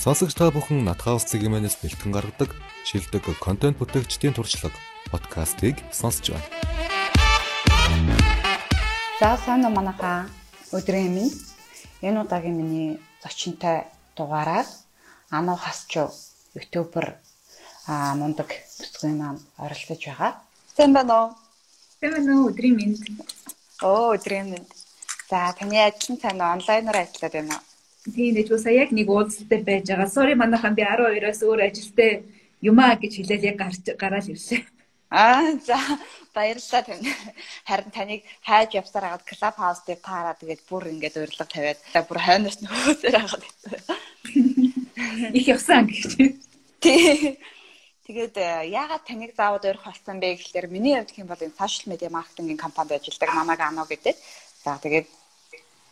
Сонсогч та бүхэн Натхаус цэгийн бэлтгэн гаргадаг шилдэг контент бүтээгчдийн туршлага подкастыг сонсож байна. За сайн уу манайхаа өдрийн минь энэ удаагийн миний зочинтой дугаараар Ану хасчуу ютубер а мундаг бүсгүй маань оролцож байгаа. Сайн байна уу? Сайн байна уу? Өдрийн минь. Оо өдрийн минь. За таны нь сайн онлайнаар ажиллаад байна уу? Тийм дээ. Сая яг нэг уулзалтай байж байгаа. Sorry манайхан би 12-аас өөр ажилтай юмаа гэж хэлээд яг гарч гараал ирлээ. Аа за баярлалаа тань. Харин таныг хайж явсаар хагаад клуб хаус дээр таараа тэгээд бүр ингээд урилга тавиад бүр хойноос нөхөсөр хагаад. Их явсан гэж. Тий. Тэгээд э, яагаад таныг заавал өрөх болсон бэ гэхэлэр миний хувьд хэм бол энэ сошиал медиа маркетингийн компанид ажилладаг Мамаг Ано гэдэг. За тэгээд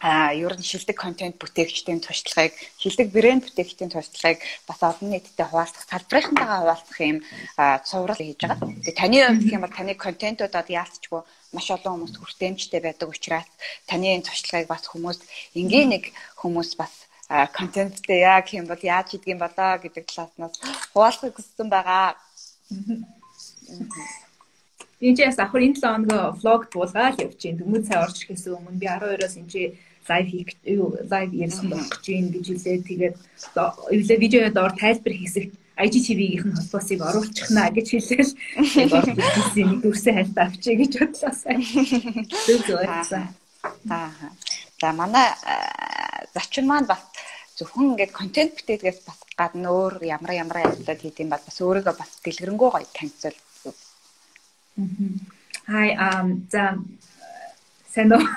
а ер нь шилдэг контент бүтээгчдийн туршлагыг шилдэг брэнд бүтээгчдийн туршлагыг бас олон нийтэд хуваалцах салбарынхантайгаа хуваалцах юм цуврал хийж байгаа. Тэгээ таны хувьд гэх юм бол таны контентуудад яалтчгүй маш олон хүмүүс хүртээмжтэй байдаг учраас таны туршлагыг бас хүмүүс энгийн нэг хүмүүс бас контенттэй яг юм бол яаж хийдэг юм болоо гэдэг талааснаас хуваалцах хүссэн байгаа. Ч яс энэ 7 хоног влог буулгаад явж байна. Дөнгөж цай орж ирэхээс өмнө би 12-оос энэ лайв хийх лайв ярьсан болох гэж гэж хэлээ. Тэгээд эвлээ видео доор тайлбар хийсэх IGTV-ийн холбоосыг оруулчихна гэж хэлээл. Тэгээд нэг дүрсээ хальт авчиг гэж бодлоосаа. Зөв зөв байсан. Аа. За манай зочин маань бас зөвхөн ингээд контент бүтээдгээс бас гадна өөр ямар ямар ажлууд хийх юм бол бас өөрийгөө бас дэлгэрэнгүй гоё танилцуул. Хай ам за сайн уу.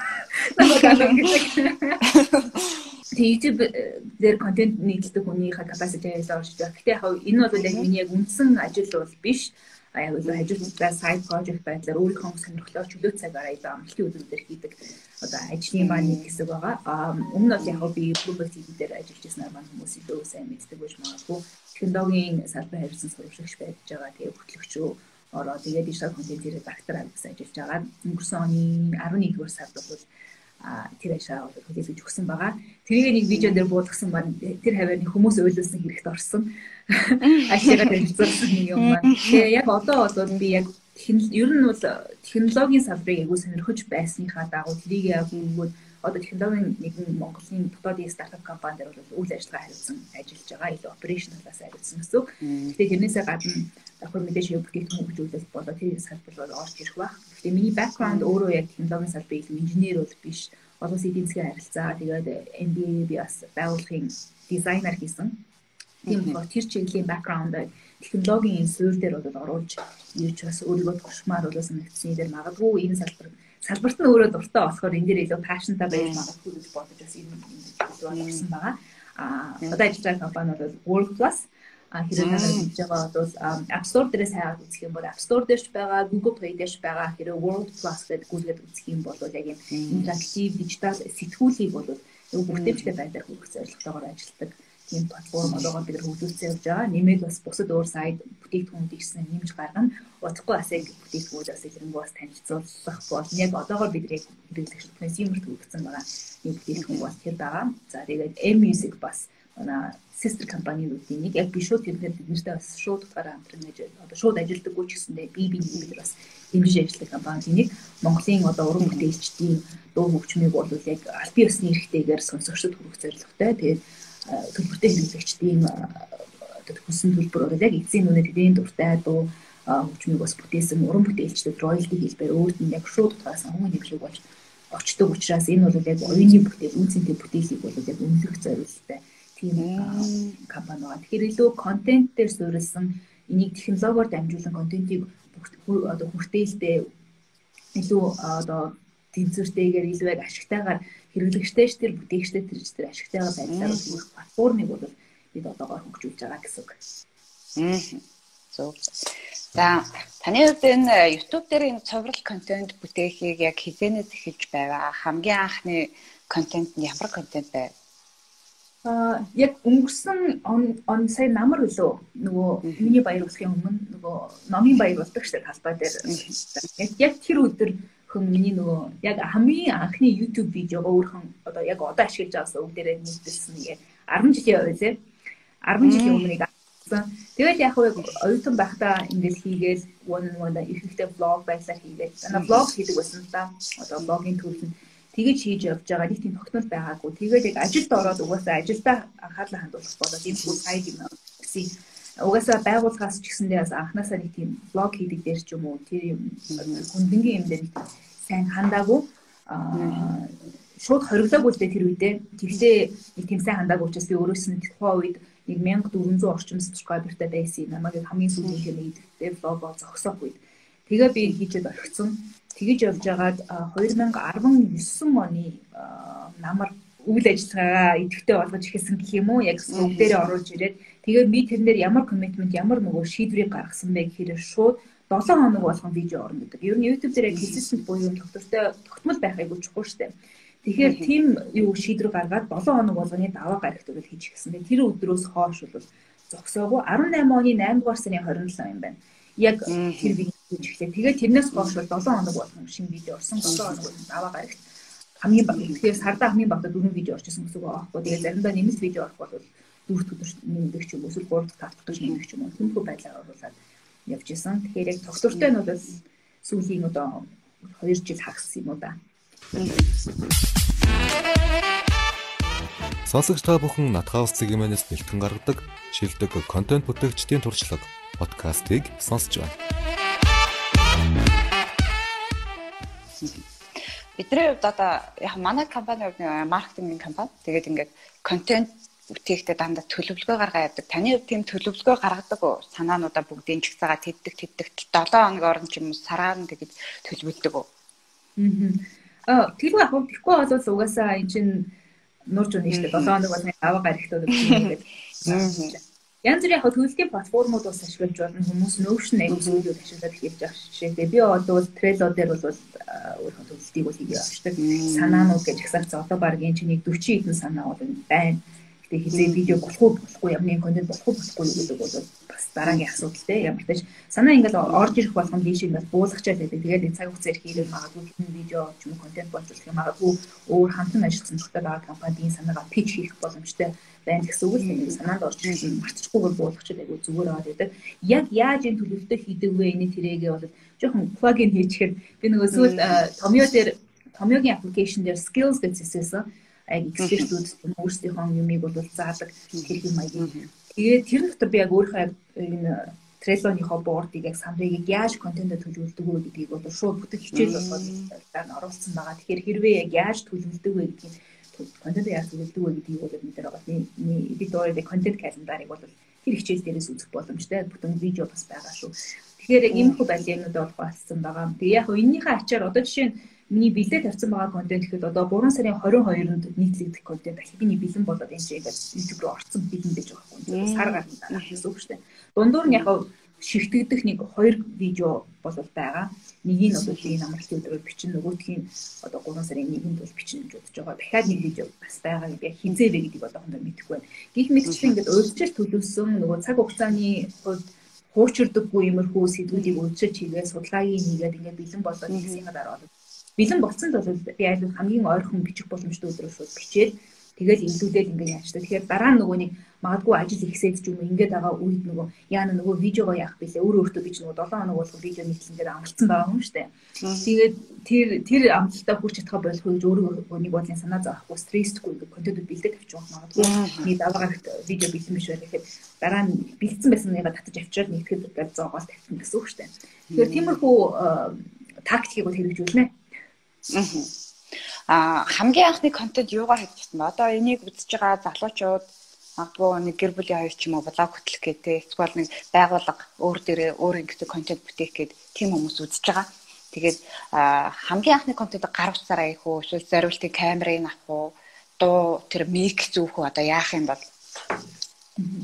YouTube дээр контент нийлдэг хүнийхээ capacity-ээс орж байгаа. Гэтэ яг энэ бол яг миний яг үндсэн ажил бол биш. А яг л ажилтнаа side project байдлаар өөрийнхөө сонирхлоо чөлөө цагаараа илүү амралтын өдрүүдээр хийдэг одоо ажлын маань нэг хэсэг байгаа. А өмнө нь яг би TV дээр ажиллаж байсан маань хүмүүс илүү сайн мэддэг байж магадгүй. Технологийн салбар харьсан сурвалжлагч байж байгаа. Тэгээ хөтлөгчөө ороо тэгээд digital content-ээр доктор авсан ажиллаж байгаа. Өнгөрсөн оны 11-р сард бол тэр ашаа хэлж өгсөн байгаа. Тэрийг нэг видео дээр буулгасан маань тэр хаваар хүмүүс ойлуулсан хэрэгт орсон. Ашигаа танилцуулсан нэг юм маань. Тэгээ яг одоо бол би яг ер нь бол технологийн салбарыг агуу сонирхож байсныхаа дагуу тэрийг яг өгөөд одоо технологийн нэгэн Монголын дотоодын стартап компанид бол үйл ажиллагаа хариуцсан ажиллаж байгаа. Илүү operational-аас хариуцсан гэсэн. Гэхдээ тэрнээсээ гадна давхар мэдээж юу бүтээгдэхүүн хөгжүүлэлт болоо тэр салбар бол орж ирэх байх. Гэхдээ миний background өөрөө яг технологийн салбарын илүү инженер бол биш. Олон эдийн засгийн харилцаа тэгээд MBA би бас байгууллагын дизайнер хийсэн. Тийм болохоор тэр чиглэлийн background технологийн суурь дээр бол оруулж юу ч бас өөрийгөө туршмаар бол санагдсны дээр магадгүй энэ салбар салбарт нь өөрөө дуртай болохоор энэ дээр илүү passionтай байж магадгүй гэж бодож бас энэ болсон байгаа. А одоо ажиллаж байгаа компани бол World Plus. А хэрэг хийж байгаа бол App Store дээрээс хайгаад үзэх юм бол App Store дээрч байгаа, Google Play дээрч байгаа хэрэг World Plus гэдэг гүйлгээд үзэх юм бол яг юм интерактив дижитал сэтгүүлийг бол бүтээмжтэй байдлаар хөрөх зорилготойгоор ажилладаг тийм платформ одоогоор бид хөгжүүлсэн явж байгаа. Нэмээд бас бусад өөр сайт бүтээгдэхүүнүүд ирсэн нэмж гаргана. Удахгүй бас яг бүтээгдэхүүнүүд бас илэрнгөө бас танилцуулах бол яг одоогоор бид хэрэглэгч консюмерт хүргэсэн байгаа юм бүтээгдэхүүн бол тэр байгаа. За тэгээд M Music бас манай sister компаниудын нэг яг би шууд тэрнээр биднэртэй бас шууд утгаараа хамтран ажил одоо шууд ажилдаггүй ч гэсэндээ би би бид бас дэмжиж ажилладаг компани нэг Монголын одоо уран бүтээлчдийн дуу хөгжмийг бол яг албан ёсны эрхтэйгээр сонсогчдод хүргэх зорилготой. Тэгээд төлбөртэй хэрэглэгчдийн хүссэн төлбөр бол яг эцсийн үнэ тэдний дуртай дуу хөгжмийг бас бүтээсэн уран бүтээлчдэд роялти хэлбэр өөрт нь яг шууд утгаас хамгийн нэвшиг болж очдог учраас энэ бол яг оюуны бүтээл үнцэнтэй бүтээлийг бол яг үнэлэх зорилттой тийм компани байна. Тэгэхээр илүү контент дээр суурилсан энийг технологиор дамжуулан контентийг одоо хүртээлтэй илүү одоо тэнцвэртэйгээр илүү яг ашигтайгаар хэрэглэгчтэй ч тэр бүтээгчтэй тэр тэр ашигтайгаа байдлаар үүрэх платформыг бол бид одоогоор хөгжүүлж байгаа гэсэн үг. Зөв. За таны хувьд энэ YouTube дээр энэ цоврал контент бүтээхийг яг хизэнээс эхэлж байгаа. Хамгийн анхны контент нь ямар контент байв? Аа яг өнгөрсөн он сая намар үлөө нөгөө миний баяр болохын өмнө нөгөө номын баяр болдог дээ талбай дээр. Яг тэр өдөр хүн миний нөгөө яг хамгийн анхны YouTube видеого өөрхөн одоо яг одоо ашиглаж байгаасаа үг дээрээ нийтэлсэн нэг 10 жилийн өмнө лээ. 10 жилийн өмнө гэсэн. Тэгэл яг яг оюутан байхдаа ингээд хийгээл one one ихэвчлэн vlog байсаар хийгээл. Манай vlog хийдэг байсан л да. Одоо vlog-ийн төрөл нь тэгэж хийж явж байгаа нэг тийм тогтмол байгаагүй. Тэгээд яг ажилд ороод угаасаа ажилдаа анхаарлаа хандуулах болоод энэ бүх сайд юм гэсэн. Угаасаа байгууллагаас ч гэсэндээ бас анханасаа нэг тийм блог хийдэг дээр ч юм уу тэр юм хүндэнгийн юм дээр нэг сайн хандаагүй аа шууд хориглоогүй л дээ тэр үедээ. Тэгтээ нэг тийм сайн хандаагүй учраас би өөрөөс нь тухайн үед 1400 орчим subscriberтай байсан юм. Намайг хамгийн сүүлийн тэр нэгдээ блог зогсоох үед. Тэгээ би хийжээд орхисон. Тэгэж явж байгаад 2019 оны намар үйл ажиллагаагаа идэвхтэй болгож ихсэн гэх юм уу яг сүг дээрээ оруулж ирээд тэгээд би тэрнээр ямар commitment ямар нөгөө шийдвэрийг гаргасан бэ гэхээр шууд 7 хоног болгон видео орно гэдэг. Ер нь YouTube дээр consistent буюу тогтвортой тогтмол байх айгуу чухал шүү дээ. Тэгэхээр тийм юу шийдвэр гаргаад 7 хоног болгоны даваа гарагт өгөл хийж гисэн. Тэр өдрөөс хойш бол зогсоогүй 18 оны 8 дугаар сарын 27 юм байна. Яг тэр видео хийж эхлэв. Тэгээд тэрнээс хойш бол 7 хоног болгон шинэ видео орсон. 7 хоног болгон даваа гарагт хамгийн баг. Тэгэхээр сарда хамгийн багтаа 4 видео орчихсон гэсэн үг аахгүй. Тэгээд заримдаа нэмэлт видео орох бол дөрөвт өдөр нэмдэг ч юм уу эсвэл 3 дахь тавтах гэж нэмдэг ч юм уу. Тэмхүү байдлаар оруулаад явж исэн. Тэгэхээр яг тогтвортой нь бол сүүлийн одоо 2 жил хагас юм уу да. Сонсогч та бүхэн Натхаус цэгийн бэлтгэн гаргадаг шилдэг контент бүтээгчдийн туршлага подкастыг сонсож байна. Бидний хувьд одоо яг манай компани хувьд маркетингийн компани. Тэгээд ингээд контент бүтээхдээ дандаа төлөвлөгөө гаргаа явдаг. Таны хувьд тийм төлөвлөгөө гаргадаг уу? Санаануудаа бүгдийн чигсаага тэддэг тэддэг 7 хоног орно ч юм уу сараар нь тэгээд төлөвлөдөг үү? Аа. Тэр яг тэгэхгүй бол угаасаа эн чинь нурж өгнө шүү дээ. 7 хоног бол аваа гарагтууд гэдэг. Янз бүрийн яг төлөвлөлийн платформуд бас ашиглаж болно. Хүмүүс Notion зүйлүүд ашиглаад хийж байгаа жишээ. Би одоо Trello дээр бол өөрийнхөө төлөвлөлтийг бол хийгээ авчдаг. Санаанууд гэж за одоо баг энэ чиний 40 хэдэн санаа бол байна Тэгээ хизээ видео болох уу болохгүй ямар нэгэн контент болох уу болохгүй гэдэг бол бас дараагийн асуудал те ямар ч тач санаа ингээд орж ирэх болгон дээш ингээд буулгачаад байдаг. Тэгээд энэ цаг хугацаар хийлээ магадгүй хэдэн видео ч юм контент боловсруулах юм магадгүй өөр хамтан ажилласан зөвхөн байгаа компанийн санаагаа пич хийх боломжтой байна гэсэн үг л нэг санаанд орж ирсэн мартчихгүйгээр буулгачаад айгу зүгээр аваад байдаг. Яг яаж энэ төлөвлөлтөө хийдэг вэ? Энэ тэрэгээ бол жоохон плагин хийчихээр би нөгөө сүүл томьёо дээр томьёогийн аппликейшн дээр skills гэсэн яг экспертүүд өөрсдийнхөө юмыг бол заадаг хэрэг маягийн. Тэгээд тэр дотор би яг яг энэ Trello-ныхоо боордыг яг сандрыг яаж контентэд төлөвлөдөг вэ гэдгийг бол шууд бүтэн хичээл болгоод оруулсан байгаа. Тэгэхээр хэрвээ яг яаж төлөвлөдөг вэ гэдгийг контент яаж төлөвлөдөг вэ гэдгийг бол мэдэр байгаа. Миний editorial content календарыг бол тэр хичээл дээрээс үзэх боломжтой. Бүтэн видео бас байгаа шүү. Тэгэхээр яг ийм хүү байлгынууд болох болсон байгаа. Тэгээ яг энэнийхээ ачаар одоо жишээ нь миний бэлдээ тавьсан байгаа контент гэхэд одоо 3 сарын 22-нд нийтлэгдэх контент ахибны бэлэн болоод энэ чинь YouTube руу орсон бэлэн гэж байгаа юм. Сар гарна дараа гэсэн үг шүү дээ. Дундуур нь яг шигтгэдэх нэг хоёр видео бол байгаа. Нэг нь одоо энэ амралтын өдрөөр бичнэ, нөгөөх нь одоо 3 сарын 1-нд бол бичнэ гэж бодож байгаа. Дахиад нэг видео бас байгаа. Яг хинзээ вэ гэдгийг одоохондоо мэдэхгүй байна. Гэх мэтчлэн ингээд урьдчилан төлөвлөсөн нөгөө цаг хугацааны хувьд хуучирдаггүй иймэрхүү сэдвүүдийг өөрчилж хийгээд судалгаагийн хийгээд ингээд бэлэн болоод нэгсийнхаа дараа бол бэлэн болсон бол би аль хамгийн ойрхон бичих боломжтой өдрөөс бичээд тэгэл илүүдэл ингээд яачдаг. Тэгэхээр дараа нь нөгөө нэг магадгүй ажил ихсээд ч юм уу ингээд байгаа үед нөгөө яана нөгөө видеого яах бэлээ өөр өөртөө бич нөгөө 7 хоног болгоо видео нийтлэн дээр амлцсан байгаа юм шүү дээ. Тэгээд тэр тэр амлалтаа хүрч чадхаа болох гэж өөрөө нэг бодлын санаа зовхгүй стресстгүй ингээд контент бэлдэж авчих юм магадгүй. Нэг даваагт видео бэлдэн биш байх гэхэд дараа нь бэлдсэн байсан нэгэ татаж авчираад нэгтгэж гэж зоогоол тавьсан гэсэн үг шүү дээ. Тэгэхээр тиймэрхүү тактикийг бол хэрэгжүүлнэ. Аа хамгийн анхны контент юугаар хийчихсэн бэ? Одоо энийг үзэж байгаа залуучууд магадгүй нэг гэр бүлийн хоёр ч юм уу блог хөтлөх гэдэг эсвэл нэг байгууллага өөр дээрээ өөр ингэдэг контент бүтээх гэдэг тийм хүмүүс үзэж байгаа. Тэгээд хамгийн анхны контентыг гар утсаараа хийх үү? Эсвэл зориултын камерыг авах уу? Дуу тэр мик зүүх үү? Одоо яах юм бол?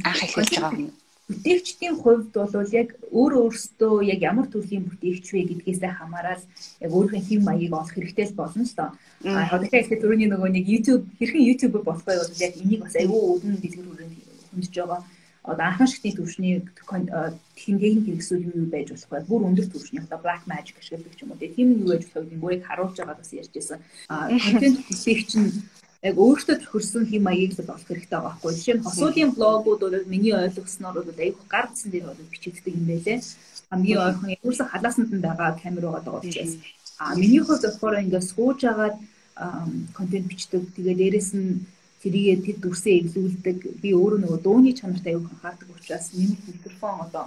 Анх эхэлж байгаа юм бүтээгчдийн хувьд бол яг өөр өөрсдөө яг ямар төрлийн бүтээгч вэ гэдгээсээ хамаарал яг өөрийнхөө хэм маягийг олох хэрэгтэй л болно л доо. А одоо тэгэхээр түрүүний нөгөө нэг YouTube хэрхэн YouTuber болох вэ бол яг энийг бас аюу өрнө дэлгэр хүрээнд хөндөж байгаа. одоо анхан шигтний төвшний техник хэрэгсүүл юм юу байж болох вэ? Бүр өндөр төвшний одоо black magic ашигладаг ч юм уу. Тийм юу байж болох гэдэг бүрийг харуулж байгаа бас ярьжсэн. А контент хийх чинь яг өөртөө тохирсон хэм маягийг л олох хэрэгтэй байгаа байхгүй. Жишээ нь хосуудын блогууд бол миний ойлгосноор бол айгүй гардсан дээр бол бичигддэг юм байлээ. Хамгийн ойрхон ерөөсө халаасанд нь байгаа камер байгаа учраас. А миний хувьд болохоор ингээд сууж агаад контент бичдэг. Тэгээ дээрэс нь тэрийгээ тэр дүрсээ эвлүүлдэг. Би өөрөө нөгөө дууны чанартай аяг анхаардаг учраас нэмэлт микрофон одоо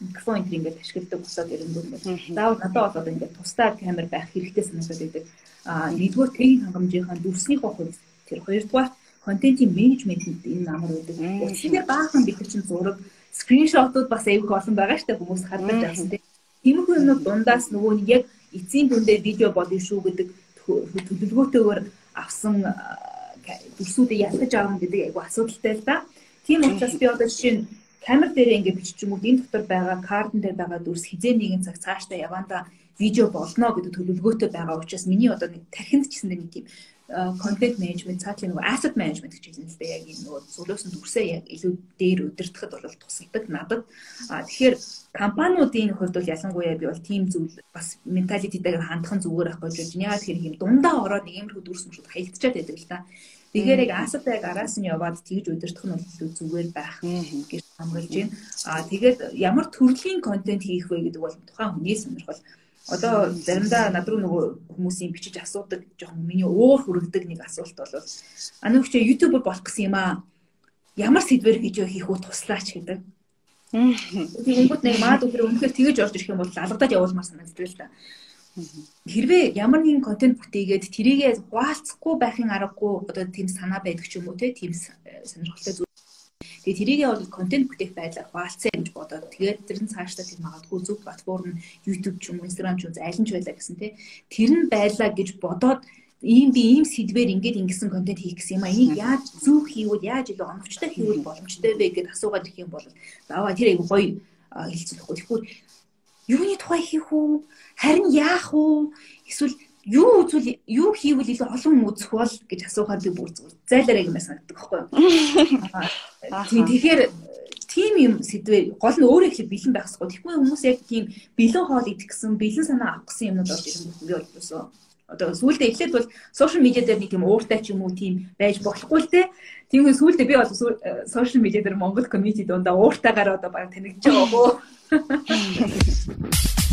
микрофон энэ ингээд ашигладаг босоод ирэнгүүт заавал надад бол одоо ингээд тусдаа камер байх хэрэгтэй санагдаад байдаг. А нэгдүгээр техник хангамжийнхаа дүрснийхөө хувьд тэр хоёрдугаар контентын менежментэнд энэ амар байдаг. Тэгэхээр баахан бид нар чинь зураг скриншотууд бас аяг олон байгаа штэ хүмүүс хадгалж авсан тийм. Тиймэрхүү юмнууд дундаас нөгөө нэг яг эцсийн дүндээ видео болно шүү гэдэг төлөвлөгөөтэйгээр авсан дүрсүүдийг ялгаж авах гэдэг айгу асуудалтай л да. Тийм учраас би одоо жишээ нь камер дээр юм уу энэ дотор байгаа картн дээр байгаа дүрс хизээ нэгэн цаг цаашдаа яванда видео болно гэдэг төлөвлөгөөтэй байгаа учраас миний одоо нэг тархинд ч гэсэн нэг тийм контент менежмент цаатлын нөгөө asset management гэж хэлсэн л дээ яг энэ нөгөө зулуусан дүрсээ яг илүү дээр удирдахад бол тусалдаг надад. А тэгэхээр компаниудын хувьд бол ялангуяа би бол team зүйл бас менталититэйгээр хандхан зүгээр ахгүй гэж яагаад тэгэхээр юм дундаа ороод иймэрхүү дүрс мөршүүд хаягдчаад байдаг л та. Тэгэхээр яг яг араас нь яваад тэгж удирдах нь бол зүгээр байх гэж хамгаалж байна. Аа тэгээд ямар төрлийн контент хийх вэ гэдэг бол тухайн хүний сонирхол. Одоо заримдаа над руу нөгөө хүмүүсийн бичиж асуудаг жоохон миний уур хүрэгдэг нэг асуулт бол ана өгчөө YouTube-ор болох гэсэн юм аа. Ямар сэдвэр видео хийх үү туслаач гэдэг. Тэгэнгүүт нэг маад өдөр өнөхөр тэгэж орж ирэх юм бол алгадаад явуулмаар санагддаг л да. Хэрвээ ямар нэгэн контент бүтээгээд тэрийгээ хуваалцахгүй байхын аргагүй одоо тийм санаа байдаг ч юм уу тийм сонирхолтой. Тэгээ тэрийгээ бол контент бүтээх байдлаар хуваалцсан гэж бодоод тэгээд тэр нь цаашдаа тийм магадгүй зөв платформ YouTube ч юм уу Instagram ч юм аль нь ч байлаа гэсэн тийм тэр нь байлаа гэж бодоод ийм би ийм сэдвэр ингээд ингэсэн контент хийх гэсэн юм а энийг яаж зөв хийвэл яаж илүү оновчтой хийвэл боломжтой вэ гэдээ асуугаад ирэх юм бол даваа тэр айгу гоё хэлцүүлэхгүй. Тэгэхгүй юуны тухай хийх үү? Харин яах уу? Эсвэл юу үзвэл юу хийвэл илүү олон үзэх бол гэж асуухаар би бүр зайлаарай юм санагддаг байхгүй юу? Тэгэхээр тийм юм сэдвээ гол нь өөрөө их бэлэн байх хэрэгтэй. Тэгэхгүй хүмүүс яг тийм бэлэн хоол идэх гэсэн, бэлэн санаа авах гэсэн юмнууд ирэх юм би болчихсон. Одоо сүүлдээ эхлээд бол сошиал медиа дээр нэг тийм ууртай ч юм уу тийм байж болохгүй л те. Тийм үе сүүлдээ би бол сошиал медиа дээр Монгол комьюнити дундаа ууртайгаар одоо баг гоо.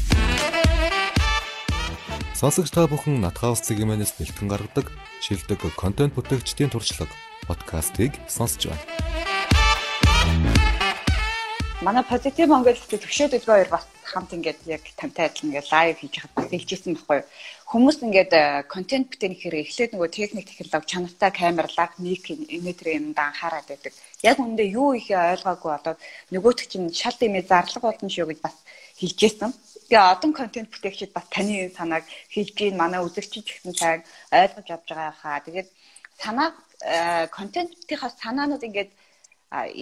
Сонсогч та бүхэн Натхаус цэгийн-мэнэс бэлтгэн гаргадаг шилдэг контент бүтээгчдийн туршлага подкастыг сонсож байна. Манай Positive Монгол төвшөөд өдгөө хоёр бас хамт ингээд яг тантай адилхан ингээд лайв хийж хад хэлжсэн байхгүй юу. Хүмүүс ингээд контент бүтээх хэрэг эхлээд нөгөө техник технологи чанартай камер, лаг, мик энэтэр юмд анхаарал байдаг. Яг үүндээ юу их ойлгоогүй болоод нөгөөт чинь шал дэмээ зарлага болно шүү гэж бас хэлжсэн. Тэгээ одон контент бүтээгчид бас таны санааг хэлж ийн манай үзэгчид гэсэн цаг ойлгож авч байгаа хаа. Тэгээд санаа контентийнхаа санаанууд ингээд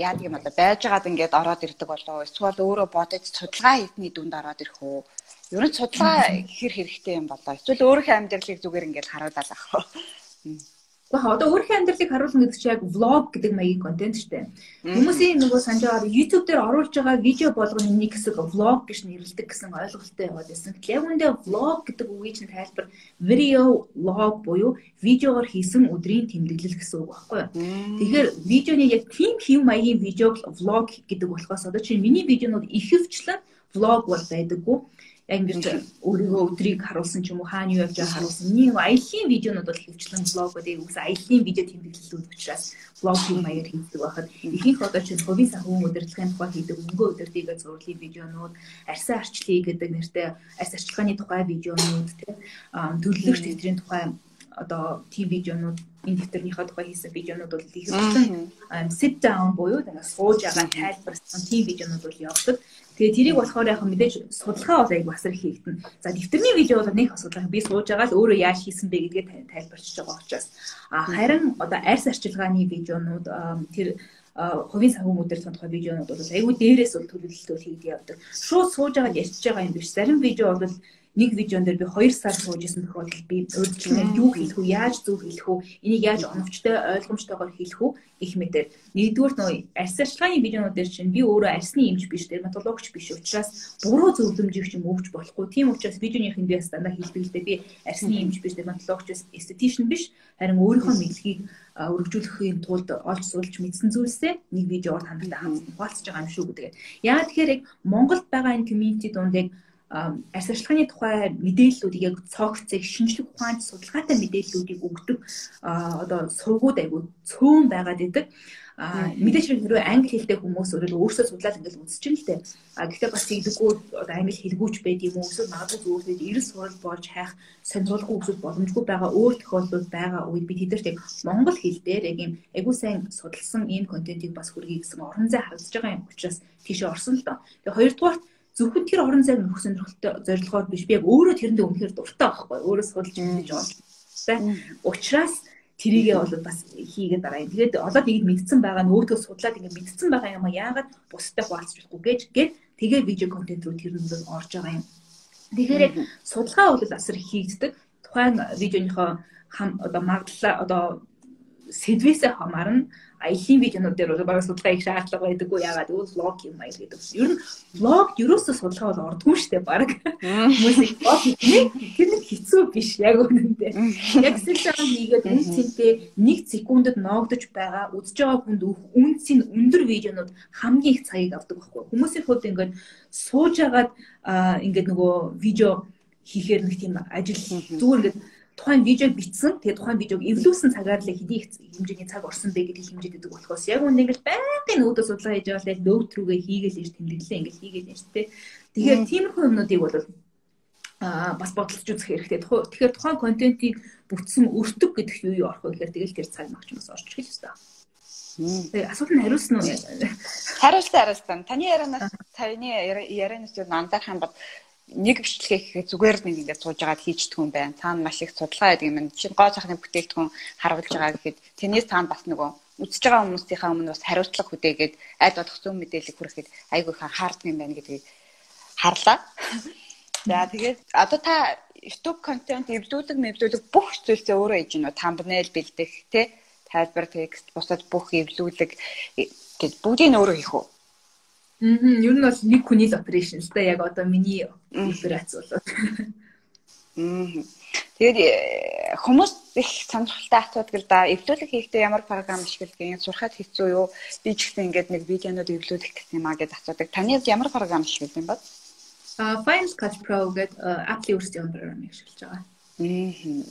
яадаг юм одоо байж байгаад ингээд ороод ирдэг болоо эсвэл өөрөө бодож судалгаа хийхний дүнд ороод ирэх үү? Ер нь судалгаа хэр хэрэгтэй юм болоо. Эсвэл өөрийнхөө амьдралыг зүгээр ингээд харуулаад авах уу Тэгэхээр одоо өөрийнхөө амьдралыг харуулна гэдэг чинь яг влог гэдэг маягийн контент шүү дээ. Хүмүүсийн нөгөө санаж байгаа YouTube дээр оруулж байгаа видео болгоны нэг хэсэг влог гэж нэрлэдэг гэсэн ойлголттой яваад байсан. Яг үндэ влог гэдэг үгийн чинь тайлбар video log буюу видеогоор хийсэн өдрийн тэмдэглэл гэсэн үг байхгүй юу? Тэгэхээр видеоны яг тийм хэв маягийн видеог влог гэдэг болохоос одоо чинь миний видеонууд ихэвчлэн влог бол байдаггүй яг ингэж өөрийгөө өдрийг харуулсан ч юм уу хаана юу явж байгааг харуулсан. Миний аяллийн видеонууд бол хөвчлэн блог гэдэг үгс аяллийн видео тэмдэглэлүүд учраас блог хийх маягаар хийдэг байхад ихэнх одоо чинь хувийн санхүүгийн удирдлагын тухай хийдэг өнгөө удирдлагыг зурлын видеонууд, арьсан арчлыг гэдэг нэртэй арьс арчилгааны тухай видеонууд тийм төлөвлөгч тэтгэврийн тухай одоо тийм видеонууд энэ дэвтэрнийхээ тухай хийсэн видеонууд бол ихэвчлэн sit down буюу тэгээ сууж байгаа тайлбарсан тийм видеонууд бол явдаг. Тэгээ тэрийг болохоор яг мэдээж судалгаа бол аяг басар хийгдэн. За дэвтэрний видео бол нэг асуудал би сууж байгаа л өөрөө яаж хийсэн бэ гэдгээ тайлбарчиж байгаа учраас. А харин одоо арьс арчилгааны видеонууд тэр хувийн санхүү удирдлагын тухай видеонууд бол аягүй дээрээс бол төлөвлөлтөө хийгдэж явдаг. Шууд сууж байгаа ярьж байгаа юм биш. Зарим видео бол нэг видеон дээр би 2 сар сууж исэн тохиолдолд би өөрчлөлт юу хийх вэ? Яаж зөв хийх вэ? Энийг яаж оновчтой ойлгомжтойгоор хийх вэ? гэх мэтэр нэгдүгээр нөө арьс ашиглагын видеонууд дээр чинь би өөрөө арьсны эмч биш дерматологч биш учраас буруу зөвлөмжийг ч юм өгч болохгүй. Тийм учраас видеоныхын би дандаа дээ би арьсны эмч биш дерматологч эстетишн биш харин өөрийнхөө мэдлэгийг өргөжүүлэхийн тулд олж суулж мэдсэн зүйлсээ нэг видеоор тантай хамт хуваалцаж байгаа юм шүү гэдэг. Яагаад тэгэхээр яг Монголд байгаа энэ community дунд яг арьс ашиглагын тухай мэдээллүүдийг яг цогцыг шинжлэх ухаанд судалгаатай мэдээллүүдийг өгдөг одоо сургууд айгүй цөөн байгаад идэг. А мэдээж хэрэг англи хэлтэй хүмүүс өөрөө судлаад ингээл үзчихэн л дээ. А гэхдээ бас ийдэггүй одоо англи хэлгүүч байд юм уу эсвэл магадгүй зөвхөн эрэл сурал болж хайх сонирхолгүй хүмүүс боломжгүй байгаа өөр тохиолдлууд байгаа үед би тэдэрт яг монгол хэл дээр яг юм айгүй сайн судалсан ийм контентийг бас хүргэе гэсэн орон зай хардж байгаа юм учраас тийшээ орсон л доо. Тэгээ хоёрдугаарт зөвхөн тэр орон зайг нөхөх сонирхолтой зорилгоор биш би яг өөрөө тэрэндээ үнэхээр дуртай байхгүй өөрөө судалж мэдэж байгаа. Учираас тэрийгээ бол бас хийгээд дараа. Тэгээд олоод ингэж мэдсэн байгаа нь өөдөө судлаад ингэ мэдсэн байгаа юм а яагаад бусдад хуваалцж болохгүй гэж гээд тэгээ видео контент руу тэр нь орж байгаа юм. Тэгэхээр яг судалгаа бол асар хийгддэг. Тухайн видеоныхоо хам одоо магадлал одоо сэдвээсээ хамаарна аялын видеонууд дээр бол багы судалгаа их шаардлага байдаггүй яагаад гэвэл влог юм аяа гэдэг. Ер нь влог ерөөсөө судалгаа бол ордгүй шүү дээ баг. Хүмүүс влог тэр нэг хэцүү биш яг үнэндээ. Яг сэлсэн хийгээд үн цэнтэй нэг секундэд ноогдож байгаа үзэж байгаа хүнд үн цэн өндөр видеонууд хамгийн их цагийг авдаг байхгүй. Хүмүүсийн хувьд ингээд сууж агаад ингээд нөгөө видео хийхээр нэг тийм ажил зүгээр ингээд тухайн видеог бичсэн. Тэгээ тухайн видеог эвлүүлсэн цагаар л хэдий хэмжээний цаг орсон бэ гэдэг хэмжээд өгдөг болохоос яг үнд ингээл байнгын өөдөө судалгаа хийж байгаа л нөөт рүүгээ хийгээл ирж тэмдэглээ ингээл хийгээл шүү дээ. Тэгэхээр тиймэрхүү юмнуудыг бол а бас бодолж үзэх хэрэгтэй. Тэгэхээр тухайн контентийг бүтсэн өртөг гэдэг юу юу орох вэ гэхээр тэгэл тэр цаг магч бас орчих л ёстой. Тэгээ асуулт нь хариулсан уу? Хариулсан хариулсан. Таны ярианаас таны ярианаас юу анзаарах юм бол нэг бичлэгээ хийхэд зүгээр нэг ингээд сууж агаад хийждэг юм байна. Таана маш их судалгаа гэдэг юм. Жишээ нь гоо цахны бүтээгдэхүүн харуулж байгаа гэхэд тэрнээс таана бас нөгөө үзэж байгаа хүмүүсийнхаа өмнө бас хариуцлага хүдээгээд айд болох зөв мэдээлэл хүрэхэд айгүй их анхаардаг юм байна гэдгийг харлаа. За тэгээд одоо та YouTube контент эвлүүлэг мэвлүүлэг бүх зүйлсээ өөрөө хийж гинөө thumbnail бэлдэх тий тайлбар текст бусад бүх эвлүүлэг гэж бүгдийг нь өөрөө хийх үү? Мм ер нь бол нэг хүний л operation л да яг одоо миний операц болоод. Мм. Тэгээд хүмүүс их сонирхолтой асуудаг л да. Эвлүүлэг хийхдээ ямар програм ашигладгийг сурахад хэцүү юу? Би ч гэсэн ингээд нэг видеонууд эвлүүлэх гэсэн юм а гэж асуудаг. Таны ямар програм ашиглав юм бол? А Final Cut Pro гэдэг Apple-ийн өөрсдийн програмыг ашиглаж байгаа. Мм.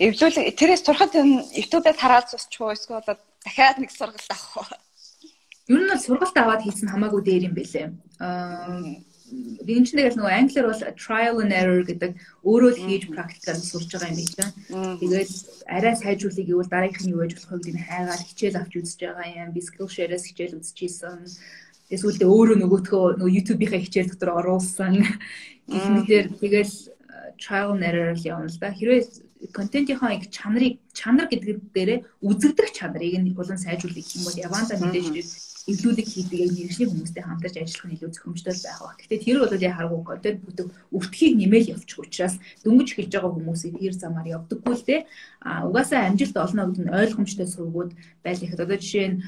Эвлүүлэг тэрээс сурахад YouTube-аас хараад сусчих уу эсвэл дахиад нэг сургалт авах уу? Ер нь бол сургалт аваад хийсэн хамаагүй дээр юм бэлээ. Аа энэ чинь тэгэл нөгөө англиар бол trial and error гэдэг өөрөө л хийж практикаар сурж байгаа юм биш үү. Тэгээд арай сайжруулах гэвэл дараагийнх нь юу байж болох вэ гэдгийг хайгаад хичээл авч үзэж байгаа юм. Би Skillshare-аас хичээл үзчихсэн. Тэгээс үлдээ өөрөө нөгөөтгөө нөгөө YouTube-ийнхаа хичээл дотор оруулсан. Их мэдэр тэгэл trial and error л явна л да. Хэрвээ контентийнхаа их чанарыг чанар гэдэг дээрээ үзэгдэх чанарыг нь улан сайжруулах гэх юм бол яванда мэдээж эвлүүлэг хийдэг мэрэгжлийн хүмүүстэй хамтарч ажиллах нь илүү зохимжтой байх ба. Гэхдээ тэр бол яг харгуу контент бүтэг өвтгийг нэмэл явчих учраас дөнгөж эхэлж байгаа хүмүүсийг тэр замаар явдаггүй л дээ. А угаасаа амжилт олно гэдэг нь ойлгомжтой сургууд байл ихэд одоо жишээ нь